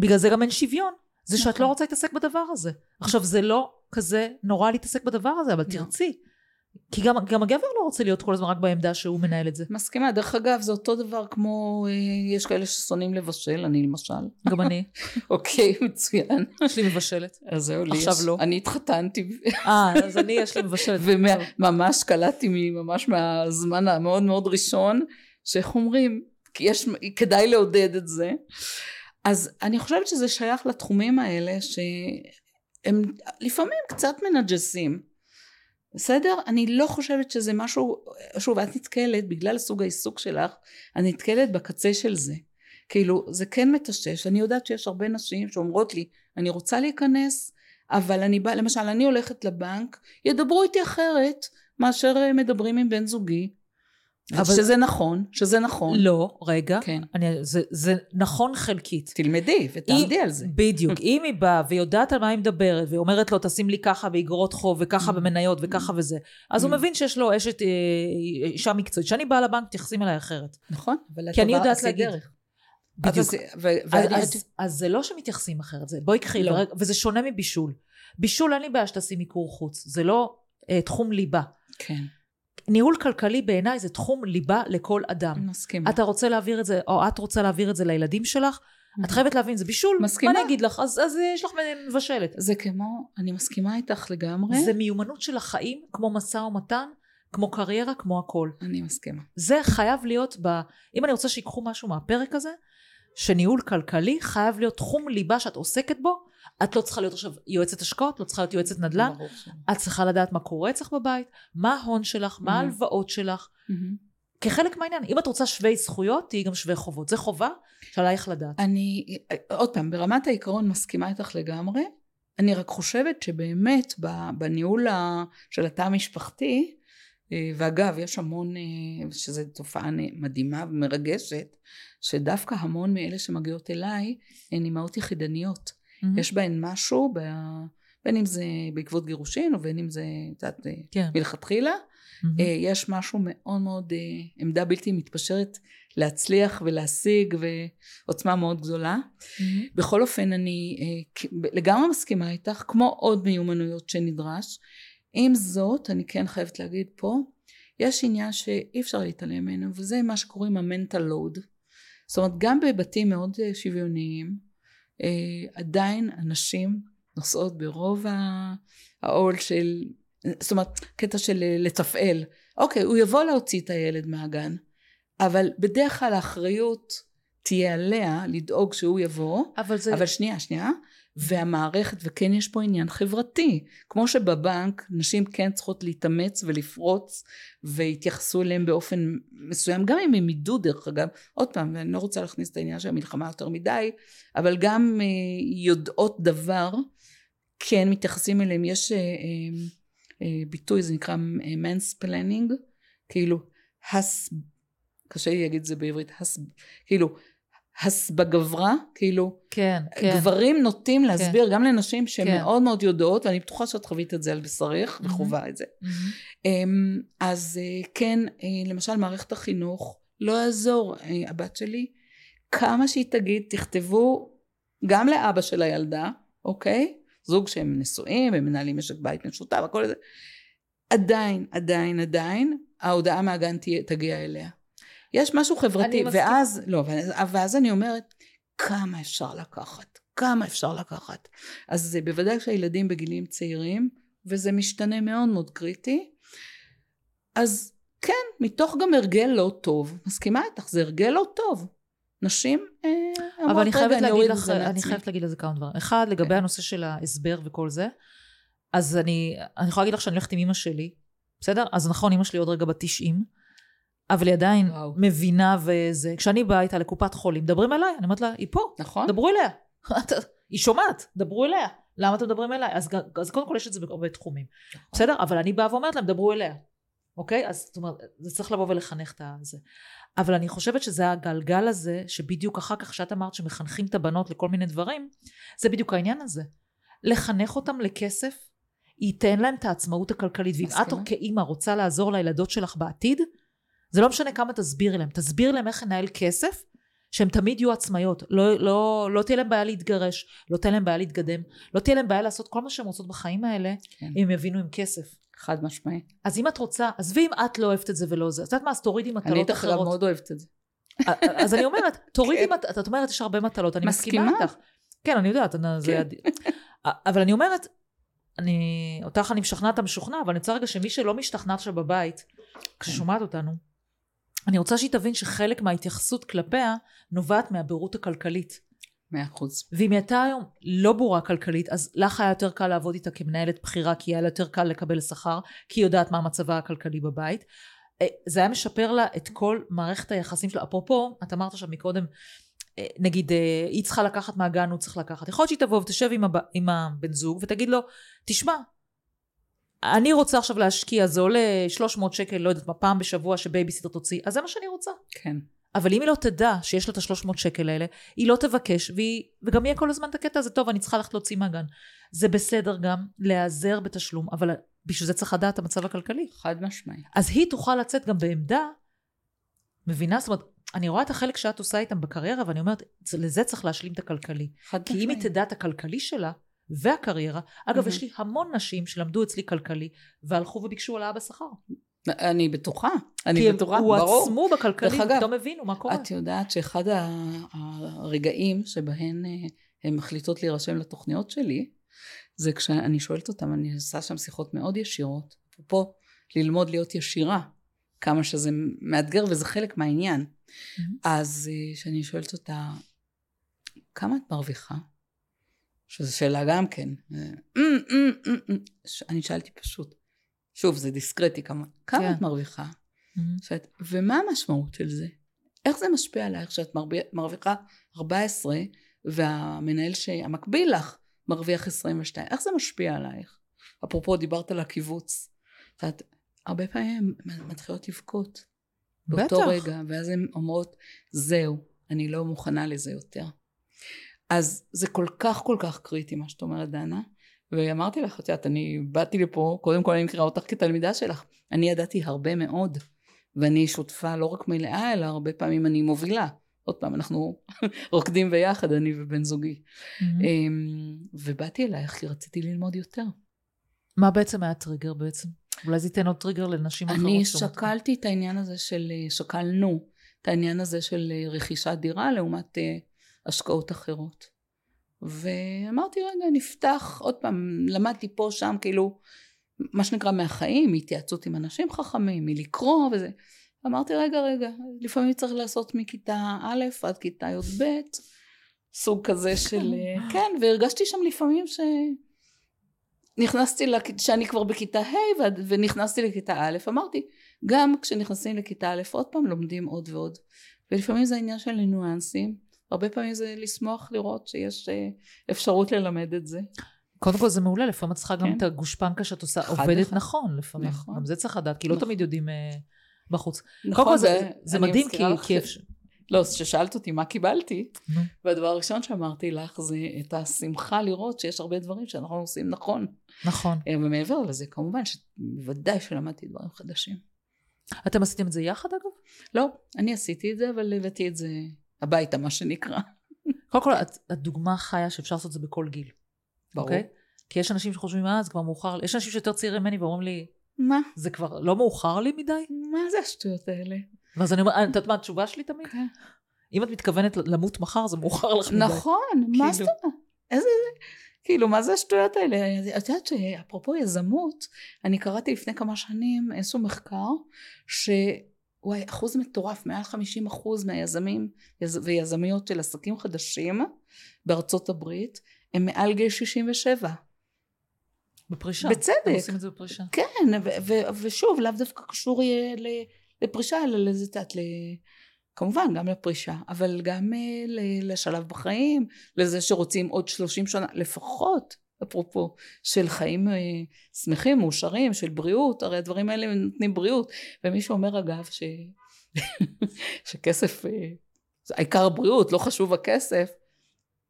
בגלל זה גם אין שוויון, זה שאת נכון. לא רוצה להתעסק בדבר הזה. עכשיו, זה לא כזה נורא להתעסק בדבר הזה, אבל לא. תרצי. כי גם, גם הגבר לא רוצה להיות כל הזמן רק בעמדה שהוא מנהל את זה. מסכימה. דרך אגב, זה אותו דבר כמו, אה, יש כאלה ששונאים לבשל, אני למשל. גם אני, אוקיי, מצוין. יש לי מבשלת. אז זהו, לי עכשיו יש. לא. אני התחתנתי, אה, אז אני, יש לי מבשלת. וממש קלטתי ממש מהזמן המאוד מאוד ראשון, שאיך אומרים, כי יש, כדאי לעודד את זה. אז אני חושבת שזה שייך לתחומים האלה שהם לפעמים קצת מנג'סים. בסדר? אני לא חושבת שזה משהו, שוב, את נתקלת, בגלל סוג העיסוק שלך, אני נתקלת בקצה של זה. כאילו, זה כן מטשטש. אני יודעת שיש הרבה נשים שאומרות לי, אני רוצה להיכנס, אבל אני באה, למשל, אני הולכת לבנק, ידברו איתי אחרת מאשר מדברים עם בן זוגי. אבל- שזה נכון, שזה נכון. לא, רגע. כן. אני, זה, זה נכון חלקית. תלמדי ותעמדי אם- על זה. בדיוק. אם היא באה ויודעת על מה היא מדברת, ואומרת לו, תשים לי ככה באגרות חוב, וככה. במניות, וככה וזה, אז הוא. מבין שיש לו אשת, אה, אישה מקצועית. כשאני באה לבנק, מתייחסים אליי אחרת. נכון, כי אני יודעת להגיד. דרך. בדיוק. ו- אז, אז, אז זה לא שמתייחסים אחרת, זה בואי קחי, לא. וזה שונה מבישול. בישול אין לי בעיה שתעשי מיקור חוץ, זה לא אה, תחום ליבה. כן, ניהול כלכלי בעיניי זה תחום ליבה לכל אדם. מסכימה. אתה רוצה להעביר את זה, או את רוצה להעביר את זה לילדים שלך, את חייבת להבין, זה בישול, מסכימה. מה אני אגיד לך? אז, אז יש לך מבשלת. זה כמו, אני מסכימה איתך לגמרי. זה מיומנות של החיים, כמו משא ומתן, כמו קריירה, כמו הכל. אני מסכימה. זה חייב להיות, ב... אם אני רוצה שיקחו משהו מהפרק הזה, שניהול כלכלי חייב להיות תחום ליבה שאת עוסקת בו. את לא צריכה להיות עכשיו יועצת השקעות, לא צריכה להיות יועצת נדל"ן. את צריכה לדעת מה קורה אצלך בבית, מה ההון שלך, מה. ההלוואות שלך. כחלק מהעניין, אם את רוצה שווי זכויות, תהיי גם שווי חובות. זה חובה שעלייך לדעת. אני, עוד פעם, ברמת העיקרון מסכימה איתך לגמרי. אני רק חושבת שבאמת בניהול של התא המשפחתי, אה, ואגב, יש המון, אה, שזו תופעה מדהימה ומרגשת, שדווקא המון מאלה שמגיעות אליי הן אימהות יחידניות. Mhm. יש בהן משהו, ב... בין אם זה בעקבות גירושין ובין אם זה, אה, כן. מלכתחילה, Mhm. אה, יש משהו מאוד מאוד, אה, עמדה בלתי מתפשרת להצליח ולהשיג ועוצמה מאוד גדולה. Mhm. בכל אופן אני אה, לגמרי מסכימה איתך, כמו עוד מיומנויות שנדרש. עם זאת, אני כן חייבת להגיד פה, יש עניין שאי אפשר להתעלם ממנו, וזה מה שקוראים המנטל לואוד. זאת אומרת, גם בבתים מאוד שוויוניים, עדיין הנשים נושאות ברוב העול של, זאת אומרת, קטע של אה, לתפעל. אוקיי, הוא יבוא להוציא את הילד מהגן, אבל בדרך כלל האחריות תהיה עליה לדאוג שהוא יבוא, אבל זה... אבל שנייה, שנייה, והמערכת, וכן יש פה עניין חברתי. כמו שבבנק נשים כן צריכות להתאמץ ולפרוץ, והתייחסו אליהם באופן מסוים, גם אם הם ידעו דרך אגב, עוד פעם, ואני לא רוצה להכניס את העניין של המלחמה יותר מדי, אבל גם אה, יודעות דבר, כן מתייחסים אליהם. יש אה, אה, אה, ביטוי, זה נקרא mansplaining, כאילו, הס... קשה לי להגיד את זה בעברית, הס... כאילו, הסגברה, כאילו, כן, כן. גברים נוטים להסביר גם לנשים שהן כן. מאוד מאוד יודעות, ואני בטוחה שאת חווית את זה על בשרך, Mhm. וחווה את זה. Mhm. אמ, אז אה, כן, אה, למשל מערכת החינוך, לא יעזור, אה, הבת שלי, כמה שהיא תגיד, תכתבו גם לאבא של הילדה, אוקיי? זוג שהם נשואים, הם מנהלים משק בית משותף, הכל זה. עדיין, עדיין, עדיין, ההודעה מהגן תגיע אליה. יש משהו חברתי, אני. ואז, לא, ואז- אני אומרת, כמה אפשר לקחת? כמה אפשר לקחת? אז זה בוודאי כשהילדים בגילים צעירים, וזה משתנה מאוד מאוד קריטי, אז כן, מתוך גם הרגל לא טוב. מסכימה איתך, זה הרגל לא טוב. נשים אה, אבל אני חייבת להגיד לך, אני מעצמי." חייבת להגיד לזה כמה דברים. אחד, לגבי כן. הנושא של ההסבר וכל זה, אז אני, אני יכולה להגיד לך שאני הולכת עם אמא שלי, בסדר? אז נכון, אמא שלי עוד רגע בת 90, אבל היא עדיין וואו. מבינה וזה. כשאני באה איתה לקופת חולים, מדברים אליי, אני אומרת לה, היא פה, נכון? דברו אליה. היא שומעת, דברו אליה. למה אתם מדברים אליי? אז, אז קודם כל יש את זה בהרבה תחומים. בסדר? אבל אני באה ואומרת להם, דברו אליה. אוקיי? אז זאת אומרת, זה צריך לבוא ולחנך את הזה. אבל אני חושבת שזה הגלגל הזה, שבדיוק אחר כך, שאת אמרת שמחנכים את הבנות לכל מיני דברים, זה בדיוק העניין הזה. לחנך אותם לכסף, ייתן להם את העצמאות הכלכלית. ואם את. כאימא רוצה לעזור לילדות שלך בעתיד, זה לא משנה כמה תסבירי להם. תסבירי להם איך לנהל כסף, שהן תמיד יהיו עצמאיות. לא, לא, לא תהיה להם בעיה להתגרש, לא תהיה להם בעיה להתקדם, לא תהיה להם בעיה לעשות כל מה שהן רוצות בחיים האלה, כן. אם הם יבינו עם כסף. חד משמעית. אז אם את רוצה, עזבי אם את לא אוהבת את זה ולא זה, את יודעת מה, אז תורידי אני מטלות איתך גם אחרות. מאוד אוהבת את זה. אז אני אומרת, תורידי, כן. מט- את אומרת, יש הרבה מטלות, אני מסכימה מסכימה. איתך. כן, אני יודעת, אני- זה... כן. אבל אני אומרת, אני, אותך אני משכנעת המשוכנע, אבל אני רוצה רגע שמי שלא משתכנע עכשיו בבית, כששומעת אותנו, אני רוצה שהיא תבין שחלק מההתייחסות כלפיה נובעת מהבורות הכלכלית. מאה אחוז. ואם היא הייתה היום לא בורה כלכלית, אז לך היה יותר קל לעבוד איתה כמנהלת בכירה, כי היה לה יותר קל לקבל שכר, כי היא יודעת מה מצבה הכלכלי בבית. אה, זה היה משפר לה את כל מערכת היחסים שלה. אפרופו, את אמרת שם מקודם, אה, נגיד, אה, היא צריכה לקחת מהגן, הוא צריך לקחת. יכול להיות שהיא תבוא ותשב עם, הב... עם הבן זוג ותגיד לו, תשמע, אני רוצה עכשיו להשקיע, זה עולה 300 שקל, לא יודעת מה, פעם בשבוע שבייביסיטר תוציא, אז זה מה שאני רוצה. כן. אבל אם היא לא תדע שיש לה את ה-300 שקל האלה, היא לא תבקש, והיא, וגם יהיה כל הזמן את הקטע הזה, טוב, אני צריכה ללכת להוציא מהגן. זה בסדר גם להיעזר בתשלום, אבל בשביל זה צריך לדעת המצב הכלכלי. חד משמעית. אז היא תוכל לצאת גם בעמדה, מבינה? זאת אומרת, אני רואה את החלק שאת עושה איתם בקריירה, ואני אומרת, זה- לזה צריך להשלים את הכלכלי. חד כי אם היא תדע את הכלכלי שלה, והקריירה, אגב, מהמם. יש לי המון נשים שלמדו אצלי כלכלי, והלכו וביקשו העלאה בשכר. אני בטוחה. כי אני הם בטוחה, ברור. הועצמו בכלכלי, דרך אגב, ופתאום הבינו מה קורה. את יודעת שאחד הרגעים שבהן אה, הן מחליטות להירשם לתוכניות שלי, זה כשאני שואלת אותם, אני עושה שם שיחות מאוד ישירות, פה ללמוד להיות ישירה, כמה שזה מאתגר וזה חלק מהעניין. מהמם. אז אה, כשאני שואלת אותה, כמה את מרוויחה? שזו שאלה גם כן. אה, "אמ, אמ, אמ, אמ." ש- אני שאלתי פשוט, שוב, זה דיסקרטי, כמה, כמה כן. את מרוויחה? שאת, ומה המשמעות של זה? איך זה משפיע עלייך שאת מרוויח, מרוויחה 14 והמנהל שהמקביל לך מרוויח 22? איך זה משפיע עלייך? אפרופו דיברת על הקיבוץ. את הרבה פעמים מתחילות לבכות באותו. רגע, ואז הן אומרות, זהו, אני לא מוכנה לזה יותר. אז זה כל כך כל כך קריטי מה שאת אומרת דנה, ואמרתי לך, את יודעת, אני באתי לפה, קודם כל אני מכירה אותך כתלמידה שלך, אני ידעתי הרבה מאוד, ואני שותפה לא רק מלאה, אלא הרבה פעמים אני מובילה. עוד פעם, אנחנו רוקדים ביחד, אני ובן זוגי. אמ, ובאתי אלייך כי רציתי ללמוד יותר. מה בעצם היה טריגר בעצם? אולי זה ייתן עוד טריגר לנשים אחרות. אני שקלתי את העניין הזה של, שקלנו, את העניין הזה של אה, רכישת דירה לעומת אה, השקעות אחרות. ואמרתי רגע נפתח עוד פעם למדתי פה שם כאילו מה שנקרא מהחיים מהתייעצות עם אנשים חכמים מלקרוא וזה אמרתי רגע רגע לפעמים צריך לעשות מכיתה א' עד כיתה י"ב סוג כזה של אה, כן והרגשתי שם לפעמים ש... נכנסתי, לכ- שאני כבר בכיתה ה' ועד- ונכנסתי לכיתה א', אמרתי, גם כשנכנסים לכיתה א', עוד פעם לומדים עוד ועוד. ולפעמים זה עניין של ניואנסים, הרבה פעמים זה לשמוח לראות שיש אה, אפשרות ללמד את זה. קודם כל זה מעולה, לפעמים את צריכה גם כן. את הגושפנקה שאת עושה, עובדת אחד. נכון לפעמים. נכון. גם זה צריך לדעת, כי לא נכון. תמיד יודעים אה, בחוץ. נכון, קודם כל זה- זה מדהים, כי... כי ש- לא, כששאלת אותי מה קיבלתי. והדבר הראשון שאמרתי לך זה את השמחה לראות שיש הרבה דברים שאנחנו עושים נכון. נכון. אה, ומעבר לזה, כמובן שבוודאי שלמדתי דברים חדשים. אתם עשיתם את זה יחד אגב? לא, אני עשיתי את זה, אבל הבאתי את זה הביתה, מה שנקרא. קודם כל, את, את דוגמה חיה שאפשר לעשות את זה בכל גיל, ברור. אוקיי? כי יש אנשים שחושבים, אה, זה כבר מאוחר. יש אנשים שיותר צעירים ממני ואומרים לי, מה? זה כבר לא מאוחר לי מדי? מה זה השטויות האלה? ואז אני אומרת, את יודעת מה התשובה שלי תמיד? כן. אם את מתכוונת למות מחר, זה מאוחר לך מדי. נכון, מה זאת כאילו. אומרת? איזה... כאילו, מה זה השטויות האלה? את יודעת שאפרופו יזמות, אני קראתי לפני כמה שנים איזשהו מחקר, שוואי, אחוז מטורף, מעל 50 אחוז מהיזמים ויזמיות של עסקים חדשים בארצות הברית, הם מעל גיל 67. בפרישה. בצדק. הם עושים את זה בפרישה. כן, ו- ו- ושוב, לאו דווקא קשור לפרישה, אלא לזה, את יודעת. כמובן, גם לפרישה, אבל גם ל- לשלב בחיים, לזה שרוצים עוד 30 שנה, לפחות, אפרופו, של חיים uh, שמחים, מאושרים, של בריאות, הרי הדברים האלה נותנים בריאות. ומי שאומר, אגב, ש... שכסף, uh, העיקר הבריאות, לא חשוב הכסף,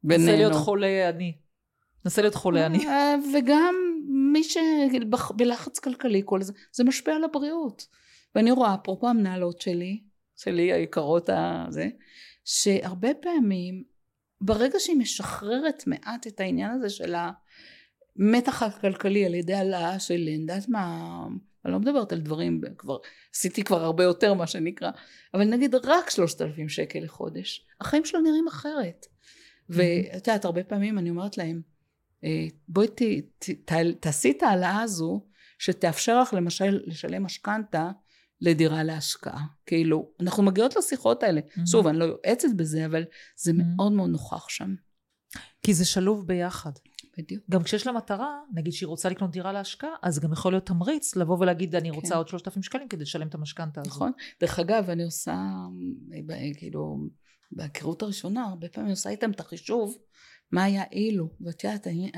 בינינו. נסה להיות חולה אני. נסה להיות חולה אני. וגם מי שבלחץ כלכלי כל זה, זה משפיע על הבריאות. ואני רואה, אפרופו המנהלות שלי, שלי היקרות הזה, שהרבה פעמים, ברגע שהיא משחררת מעט את העניין הזה של המתח הכלכלי על ידי העלאה של, אני יודעת מה, אני לא מדברת על דברים, כבר, עשיתי כבר הרבה יותר מה שנקרא, אבל נגיד רק שלושת אלפים שקל לחודש, החיים שלו נראים אחרת. ואת יודעת, הרבה פעמים אני אומרת להם, אה, בואי ת, ת, ת, תעשי את ההעלאה הזו שתאפשר לך למשל לשלם משכנתה לדירה להשקעה. כאילו, אנחנו מגיעות לשיחות האלה. Mm-hmm. שוב, אני לא יועצת בזה, אבל זה mm-hmm. מאוד מאוד נוכח שם. כי זה שלוב ביחד. בדיוק. גם כשיש לה מטרה, נגיד שהיא רוצה לקנות דירה להשקעה, אז גם יכול להיות תמריץ לבוא ולהגיד, אני רוצה כן. עוד 3,000 שקלים כדי לשלם את המשכנתה הזו. נכון. דרך אגב, אני עושה, כאילו, בהיכרות הראשונה, הרבה פעמים אני עושה איתם את החישוב, מה היה אילו. ואת יודעת, אני,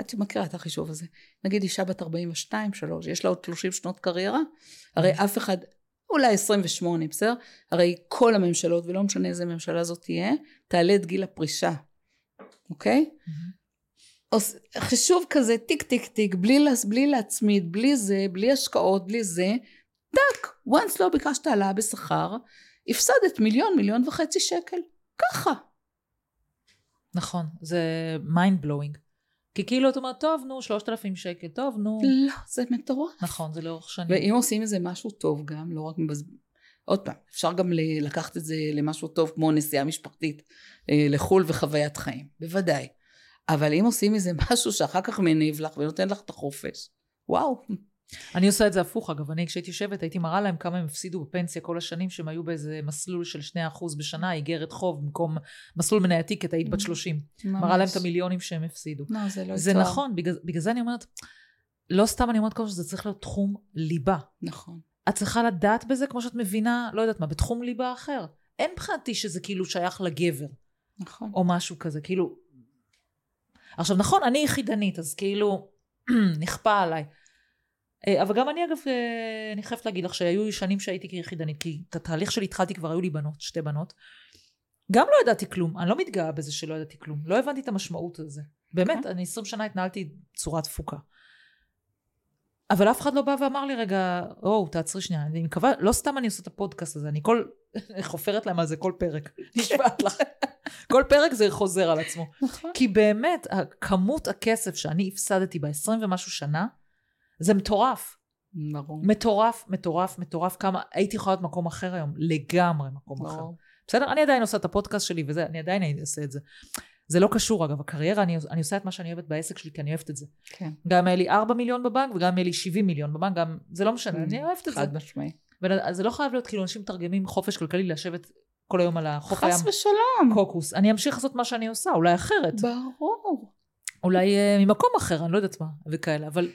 את מכירה את החישוב הזה. נגיד אישה בת 42, 3, יש לה עוד 30 שנות קריירה, הרי mm-hmm. אף אחד, אולי 28, בסדר? הרי כל הממשלות, ולא משנה איזה ממשלה זאת תהיה, תעלה את גיל הפרישה, אוקיי? Mm-hmm. חישוב כזה, טיק טיק טיק, בלי, בלי להצמיד, בלי זה, בלי השקעות, בלי זה, טאק, once לא ביקשת העלאה בשכר, הפסדת מיליון, מיליון וחצי שקל. ככה. נכון, זה mind blowing. כי כאילו את אומרת, טוב, נו, שלושת אלפים שקל, טוב, נו. לא, זה מטורף. נכון, זה לאורך שנים. ואם עושים איזה משהו טוב גם, לא רק מבז... עוד פעם, אפשר גם לקחת את זה למשהו טוב כמו נסיעה משפחתית אה, לחו"ל וחוויית חיים, בוודאי. אבל אם עושים איזה משהו שאחר כך מניב לך ונותן לך את החופש, וואו. אני עושה את זה הפוך אגב, אני כשהייתי יושבת הייתי מראה להם כמה הם הפסידו בפנסיה כל השנים שהם היו באיזה מסלול של 2% בשנה, איגרת חוב במקום מסלול מנייתי כי את היית בת 30. מראה להם את המיליונים שהם הפסידו. לא, זה לא זה טוב. נכון, בגלל, בגלל זה אני אומרת, לא סתם אני אומרת כל שזה צריך להיות תחום ליבה. נכון. את צריכה לדעת בזה כמו שאת מבינה, לא יודעת מה, בתחום ליבה אחר. אין מבחינתי שזה כאילו שייך לגבר. נכון. או משהו כזה, כאילו... עכשיו נכון, אני יחידנית, אז כאילו נכפה עליי. אה, אבל גם אני אגב, אה, אני חייבת להגיד לך שהיו שנים שהייתי כיחידנית, כי את התהליך שלי התחלתי כבר, היו לי בנות, שתי בנות. גם לא ידעתי כלום, אני לא מתגאה בזה שלא ידעתי כלום, לא הבנתי את המשמעות הזה. באמת, אוקיי. אני עשרים שנה התנהלתי צורה תפוקה. אבל אף אחד לא בא ואמר לי רגע, או, תעצרי שנייה, אני מקווה, לא סתם אני עושה את הפודקאסט הזה, אני כל, חופרת להם על זה כל פרק, נשבעת לך. כל פרק זה חוזר על עצמו. נכון. כי באמת, כמות הכסף שאני הפסדתי ב-20 ומשהו שנה, זה מטורף. ברור. מטורף, מטורף, מטורף. כמה, הייתי יכולה להיות מקום אחר היום, לגמרי מקום ברור. אחר. בסדר? אני עדיין עושה את הפודקאסט שלי וזה, אני עדיין אעשה את זה. זה לא קשור אגב, הקריירה, אני, אני עושה את מה שאני אוהבת בעסק שלי, כי אני אוהבת את זה. כן. גם היה לי 4 מיליון בבנק וגם היה לי 70 מיליון בבנק, גם, זה לא משנה, אני אוהבת את זה. חד משמעי. זה לא חייב להיות כאילו אנשים מתרגמים חופש כלכלי לשבת כל היום על החוף הים. חס ושלום. קוקוס. אני אמשיך לעשות מה שאני עושה, אולי אחרת. ברור. אולי uh, ממקום אחר, אני לא יודעת מה, וכאלה, אבל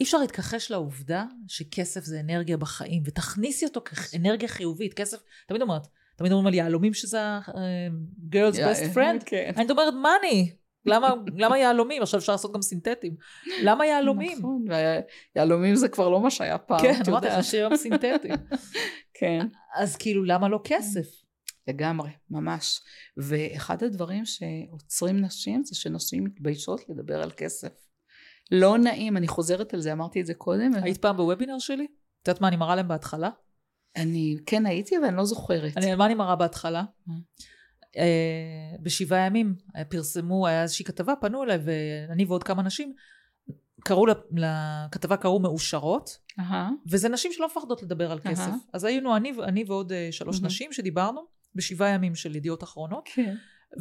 אי אפשר להתכחש לעובדה שכסף זה אנרגיה בחיים, ותכניסי אותו כאנרגיה חיובית. כסף, תמיד אומרת, תמיד אומרים על יהלומים שזה ה-girl's uh, best friend. כן. אני אומרת, מאני. למה, למה יהלומים? עכשיו אפשר לעשות גם סינתטיים. למה יהלומים? נכון, ויהלומים זה כבר לא מה שהיה פעם, כן, אמרתי לך שיום סינתטיים. כן. אז כאילו, למה לא כסף? לגמרי, ממש. ואחד הדברים שעוצרים נשים זה שנשים מתביישות לדבר על כסף. לא נעים, אני חוזרת על זה, אמרתי את זה קודם. היית פעם בוובינר שלי? את יודעת מה אני מראה להם בהתחלה? אני כן הייתי, אבל אני לא זוכרת. אני, מה אני מראה בהתחלה? אה, בשבעה ימים אה, פרסמו, היה איזושהי כתבה, פנו אליי, ואני ועוד כמה נשים, קראו לכתבה קראו מאושרות, uh-huh. וזה נשים שלא מפחדות לדבר על כסף. Uh-huh. אז היינו אני, אני ועוד אה, שלוש uh-huh. נשים שדיברנו בשבעה ימים של ידיעות אחרונות, okay. כן.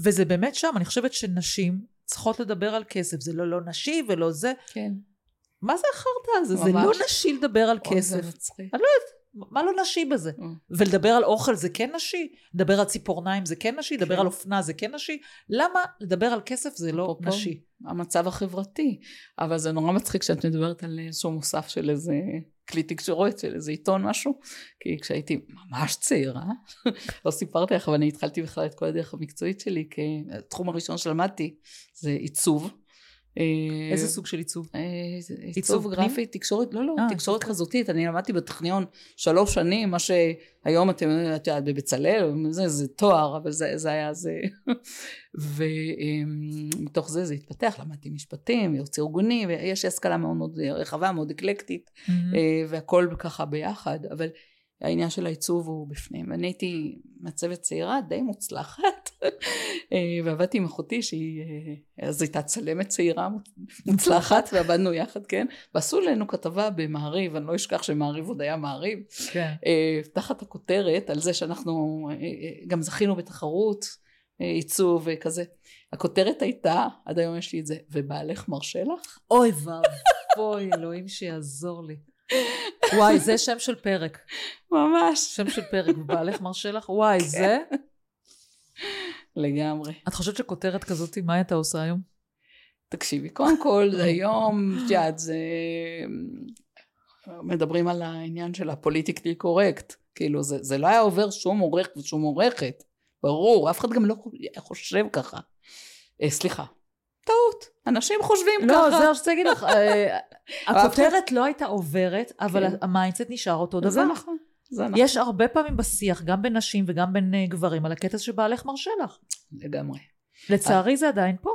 וזה באמת שם, אני חושבת שנשים צריכות לדבר על כסף, זה לא לא נשי ולא זה. כן. מה זה החרטא הזה? זה. לא נשי לדבר על אוי, זה כסף. מצחיק. מה לא נשי בזה? אה. ולדבר על אוכל זה כן נשי? לדבר על ציפורניים זה כן נשי? לדבר כן. על אופנה זה כן נשי? למה לדבר על כסף זה לא אפרופו, נשי? המצב החברתי. אבל זה נורא מצחיק שאת מדברת על איזשהו מוסף של איזה כלי תקשורת, של איזה עיתון משהו. כי כשהייתי ממש צעירה, לא סיפרתי לך, אבל אני התחלתי בכלל את כל הדרך המקצועית שלי, כי התחום הראשון שלמדתי זה עיצוב. אה, איזה סוג של עיצוב? אה, עיצוב? גרפי, תקשורת, לא, לא, אה, תקשורת חזותית, אני למדתי בטכניון שלוש שנים, מה שהיום אתם, את יודעת, בבצלאל, זה, זה תואר, אבל זה, זה היה זה. ומתוך זה זה התפתח, למדתי משפטים, ייעוץ ארגוני, ויש לי השכלה מאוד מאוד רחבה, מאוד אקלקטית, והכל ככה ביחד, אבל העניין של העיצוב הוא בפנים. אני הייתי מעצבת צעירה די מוצלחת, אה, ועבדתי עם אחותי שהיא, אה, אז הייתה צלמת צעירה מוצלחת, ועבדנו יחד, כן? ועשו לנו כתבה במעריב, אני לא אשכח שמעריב עוד היה מעריב, כן. אה, תחת הכותרת על זה שאנחנו גם זכינו בתחרות עיצוב וכזה. הכותרת הייתה, עד היום יש לי את זה, ובעלך מרשה לך? אוי ואבוי, אלוהים שיעזור לי. וואי, זה שם של פרק. ממש. שם של פרק, ובעלך מרשה לך? וואי, זה... לגמרי. את חושבת שכותרת כזאת, מה הייתה עושה היום? תקשיבי, קודם כל היום, את יודעת, זה... מדברים על העניין של ה politically correct. כאילו, זה, זה לא היה עובר שום עורך ושום עורכת. ברור, אף אחד גם לא חושב ככה. אה, סליחה, טעות. אנשים חושבים לא, ככה. זה מה שרציתי להגיד לך. אה, הכותרת לא הייתה עוברת, אבל כן. ה mindset נשאר אותו זה דבר. נכון. זה נכון. יש הרבה פעמים בשיח, גם בין נשים וגם בין אה, גברים, על הקטע שבעלך מרשה לך. לגמרי. לצערי זה עדיין פה.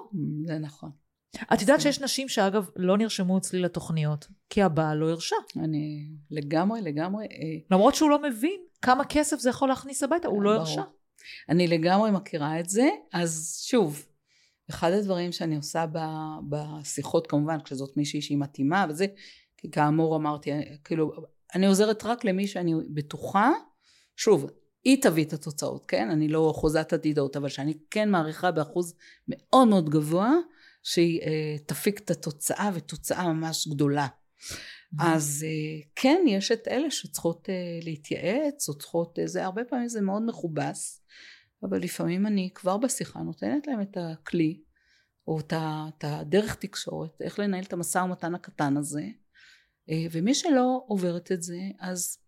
זה נכון. את יודעת שיש נשים שאגב לא נרשמו אצלי לתוכניות, כי הבעל לא הרשה. אני לגמרי, לגמרי, אה, למרות שהוא לא מבין כמה כסף זה יכול להכניס הביתה, הוא לא. הרשה. אני לגמרי מכירה את זה, אז שוב, אחד הדברים שאני עושה ב, בשיחות כמובן, כשזאת מישהי שהיא מתאימה וזה, כי כאמור אמרתי, כאילו, אני עוזרת רק למי שאני בטוחה, שוב, היא תביא את התוצאות, כן? אני לא חוזת עתידות, אבל שאני כן מעריכה באחוז מאוד מאוד גבוה, שהיא אה, תפיק את התוצאה ותוצאה ממש גדולה. אז אה, כן, יש את אלה שצריכות אה, להתייעץ, או צריכות, אה, זה הרבה פעמים זה מאוד מכובס, אבל לפעמים אני כבר בשיחה נותנת להם את הכלי, או את, הדרך תקשורת, איך לנהל את המשא ומתן הקטן הזה, אה, ומי שלא עוברת את זה, אז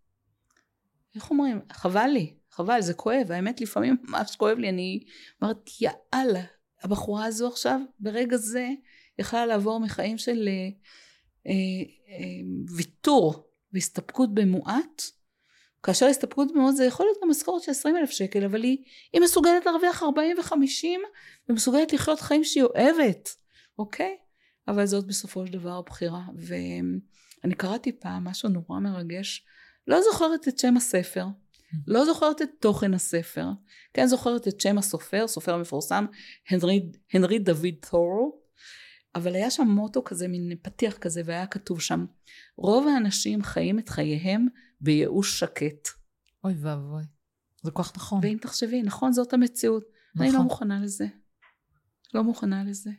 איך אומרים, חבל לי, חבל, זה כואב, האמת לפעמים ממש כואב לי, אני אומרת, יאללה, הבחורה הזו עכשיו, ברגע זה, יכלה לעבור מחיים של אה, אה, אה, ויתור והסתפקות במועט, כאשר הסתפקות במועט זה יכול להיות גם משכורת של 20 אלף שקל, אבל היא, היא מסוגלת להרוויח 40 ו-50 ומסוגלת לחיות חיים שהיא אוהבת, אוקיי? אבל זאת בסופו של דבר הבחירה. ואני קראתי פעם משהו נורא מרגש, לא זוכרת את שם הספר, לא זוכרת את תוכן הספר, כן זוכרת את שם הסופר, סופר מפורסם, הנרי, הנרי דוד תורו, אבל היה שם מוטו כזה, מין פתיח כזה, והיה כתוב שם, רוב האנשים חיים את חייהם בייאוש שקט. אוי ואבוי. זה כל כך נכון. ואם תחשבי, נכון, זאת המציאות. נכון. אני לא. מוכנה לזה. לא מוכנה לזה.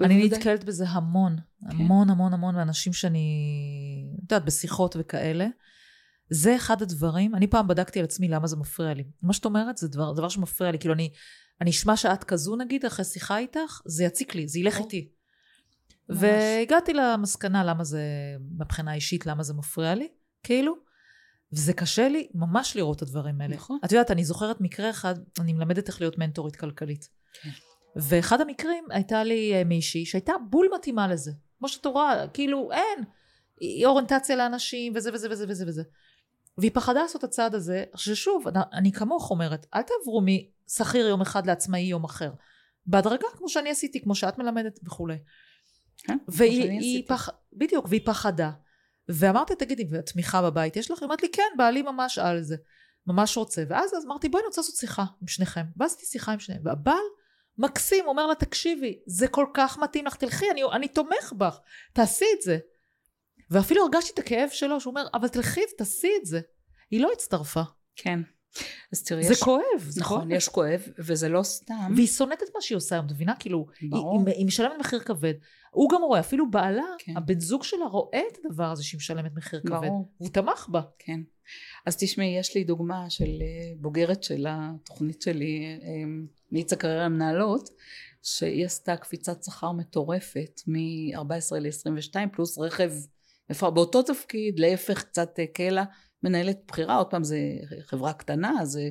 אני נתקלת בזה המון, המון המון המון מאנשים שאני, את יודעת, בשיחות וכאלה. זה אחד הדברים, אני פעם בדקתי על עצמי למה זה מפריע לי. מה שאת אומרת זה דבר, דבר שמפריע לי, כאילו אני, אני אשמע שאת כזו נגיד, אחרי שיחה איתך, זה יציק לי, זה ילך. איתי. והגעתי למסקנה למה זה, מבחינה אישית, למה זה מפריע לי, כאילו. וזה קשה לי ממש לראות את הדברים האלה. נכון. את יודעת, אני זוכרת מקרה אחד, אני מלמדת איך להיות מנטורית כלכלית. כן. ואחד המקרים הייתה לי אה, מישהי שהייתה בול מתאימה לזה. כמו שאת רואה, כאילו אין, היא אוריינטציה לאנשים וזה וזה וזה וזה וזה. והיא פחדה לעשות את הצעד הזה, ששוב, אני, כמוך אומרת, אל תעברו משכיר יום אחד לעצמאי יום אחר. בהדרגה, כמו שאני עשיתי, כמו שאת מלמדת וכולי. כן, כמו והיא שאני היא עשיתי. פח... בדיוק, והיא פחדה. ואמרתי, תגידי, והתמיכה בבית יש לך? היא אמרת לי, כן, בעלי ממש על זה. ממש רוצה. ואז אז אמרתי, בואי אני רוצה לעשות שיחה עם שניכם. ואז עשיתי שיחה עם שניהם. והבעל מקסים, אומר לה, תקשיבי, זה כל כך מתאים לך, תלכי, אני, אני תומך בך, תעשי את זה. ואפילו הרגשתי את הכאב שלו, שהוא אומר, אבל תלכי, תעשי את זה. היא לא הצטרפה. כן. אז תראי, זה יש... כואב, זה נכון, כואב. יש כואב, וזה לא סתם. והיא שונאת את מה שהיא עושה, את מבינה? כאילו, היא, ברור. היא, היא משלמת מחיר כבד. הוא גם רואה, אפילו בעלה, כן. הבן זוג שלה רואה את הדבר הזה שהיא משלמת מחיר כבד. ברור. והוא תמך בה. כן. אז תשמעי, יש לי דוגמה של אה, בוגרת של התוכנית שלי, אה, מאיץ הקריירה למנהלות, שהיא עשתה קפיצת שכר מטורפת מ-14 ל-22 פלוס רכב, באותו תפקיד, להפך קצת הקלה, מנהלת בכירה, עוד פעם זה חברה קטנה, זה,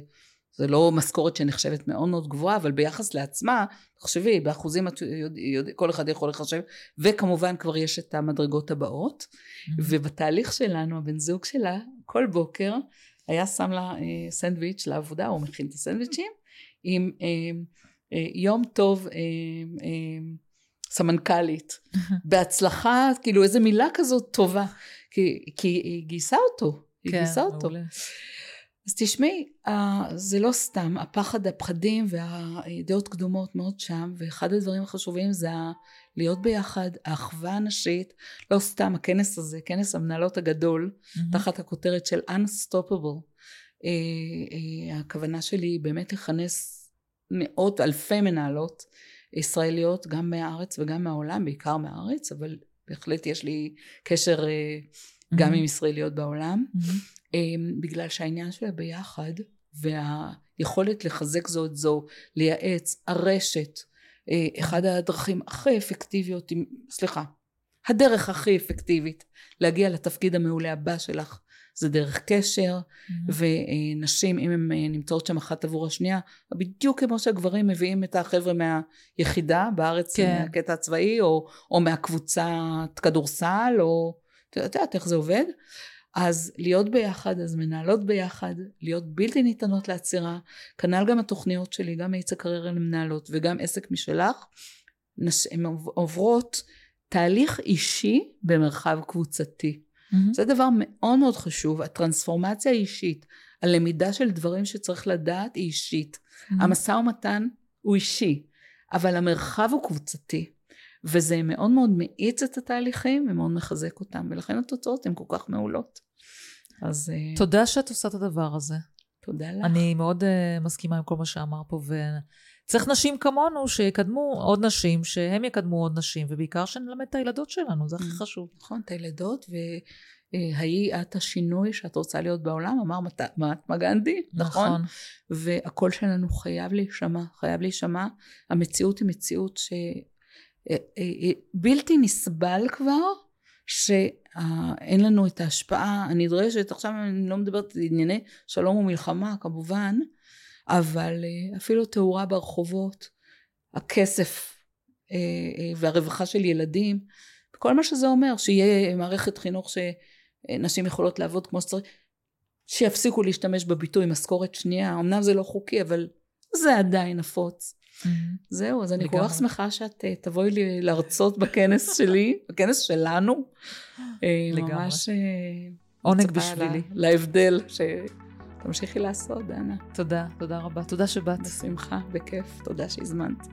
זה לא משכורת שנחשבת מאוד מאוד גבוהה, אבל ביחס לעצמה, תחשבי, באחוזים את יודע, יודע, כל אחד יכול לחשב, וכמובן כבר יש את המדרגות הבאות. ובתהליך שלנו הבן זוג שלה כל בוקר היה שם לה אה, סנדוויץ' לעבודה הוא מכין את הסנדוויצ'ים עם אה, אה, יום טוב אה, אה, סמנכ"לית. בהצלחה כאילו איזה מילה כזאת טובה כי, כי היא גייסה אותו היא כן, גייסה אותו מעולה. אז תשמעי, זה לא סתם, הפחד, הפחדים והדעות קדומות מאוד שם, ואחד הדברים החשובים זה להיות ביחד, האחווה הנשית, לא סתם הכנס הזה, כנס המנהלות הגדול, מהמם. תחת הכותרת של Unstoppable. אה, אה, הכוונה שלי היא באמת לכנס מאות אלפי מנהלות ישראליות, גם מהארץ וגם מהעולם, בעיקר מהארץ, אבל בהחלט יש לי קשר אה, גם עם ישראליות בעולם. אמ, בגלל שהעניין של הביחד והיכולת לחזק זו את זו, לייעץ, הרשת, אה, אחד הדרכים הכי אפקטיביות, סליחה, הדרך הכי אפקטיבית להגיע לתפקיד המעולה הבא שלך זה דרך קשר. ונשים אם הן אה, נמצאות שם אחת עבור השנייה, בדיוק כמו שהגברים מביאים את החבר'ה מהיחידה בארץ, כן. מהקטע הצבאי, או, או מהקבוצת כדורסל, או את יודעת איך זה עובד? אז להיות ביחד, אז מנהלות ביחד, להיות בלתי ניתנות לעצירה, כנ"ל גם התוכניות שלי, גם מאיץ הקריירה למנהלות וגם עסק משלך, נש- הן עוברות תהליך אישי במרחב קבוצתי. מהמם. זה דבר מאוד מאוד חשוב, הטרנספורמציה האישית, הלמידה של דברים שצריך לדעת היא אישית. מהמם. המשא ומתן הוא אישי, אבל המרחב הוא קבוצתי. וזה מאוד מאוד מאיץ את התהליכים ומאוד מחזק אותם, ולכן התוצאות הן כל כך מעולות. אז אה, תודה שאת עושה את הדבר הזה. תודה לך. אני מאוד uh, מסכימה עם כל מה שאמר פה, וצריך נשים כמונו שיקדמו עוד נשים, שהם יקדמו עוד נשים, ובעיקר שנלמד את הילדות שלנו, זה הכי Mm. חשוב. נכון, את הילדות, והאי את השינוי שאת רוצה להיות בעולם, אמר מהטמה גנדי, נכון? נכון. והקול שלנו חייב להישמע, חייב להישמע. המציאות היא מציאות שבלתי נסבל כבר, שאין לנו את ההשפעה הנדרשת. עכשיו אני לא מדברת על ענייני שלום ומלחמה כמובן, אבל אה, אפילו תאורה ברחובות, הכסף אה, אה, והרווחה של ילדים, כל מה שזה אומר, שיהיה מערכת חינוך שנשים יכולות לעבוד כמו שצריך, שיפסיקו להשתמש בביטוי משכורת שנייה, אמנם זה לא חוקי, אבל זה עדיין נפוץ. מהמם. זהו, אז אני כל. כך שמחה שאת אה, תבואי לי להרצות בכנס שלי, בכנס שלנו. אה, לגמרי. ממש אה, עונג בשבילי. לה- להבדל שתמשיכי לעשות, דנה. תודה, תודה רבה. תודה שבאת. בשמחה, בכיף, תודה שהזמנת.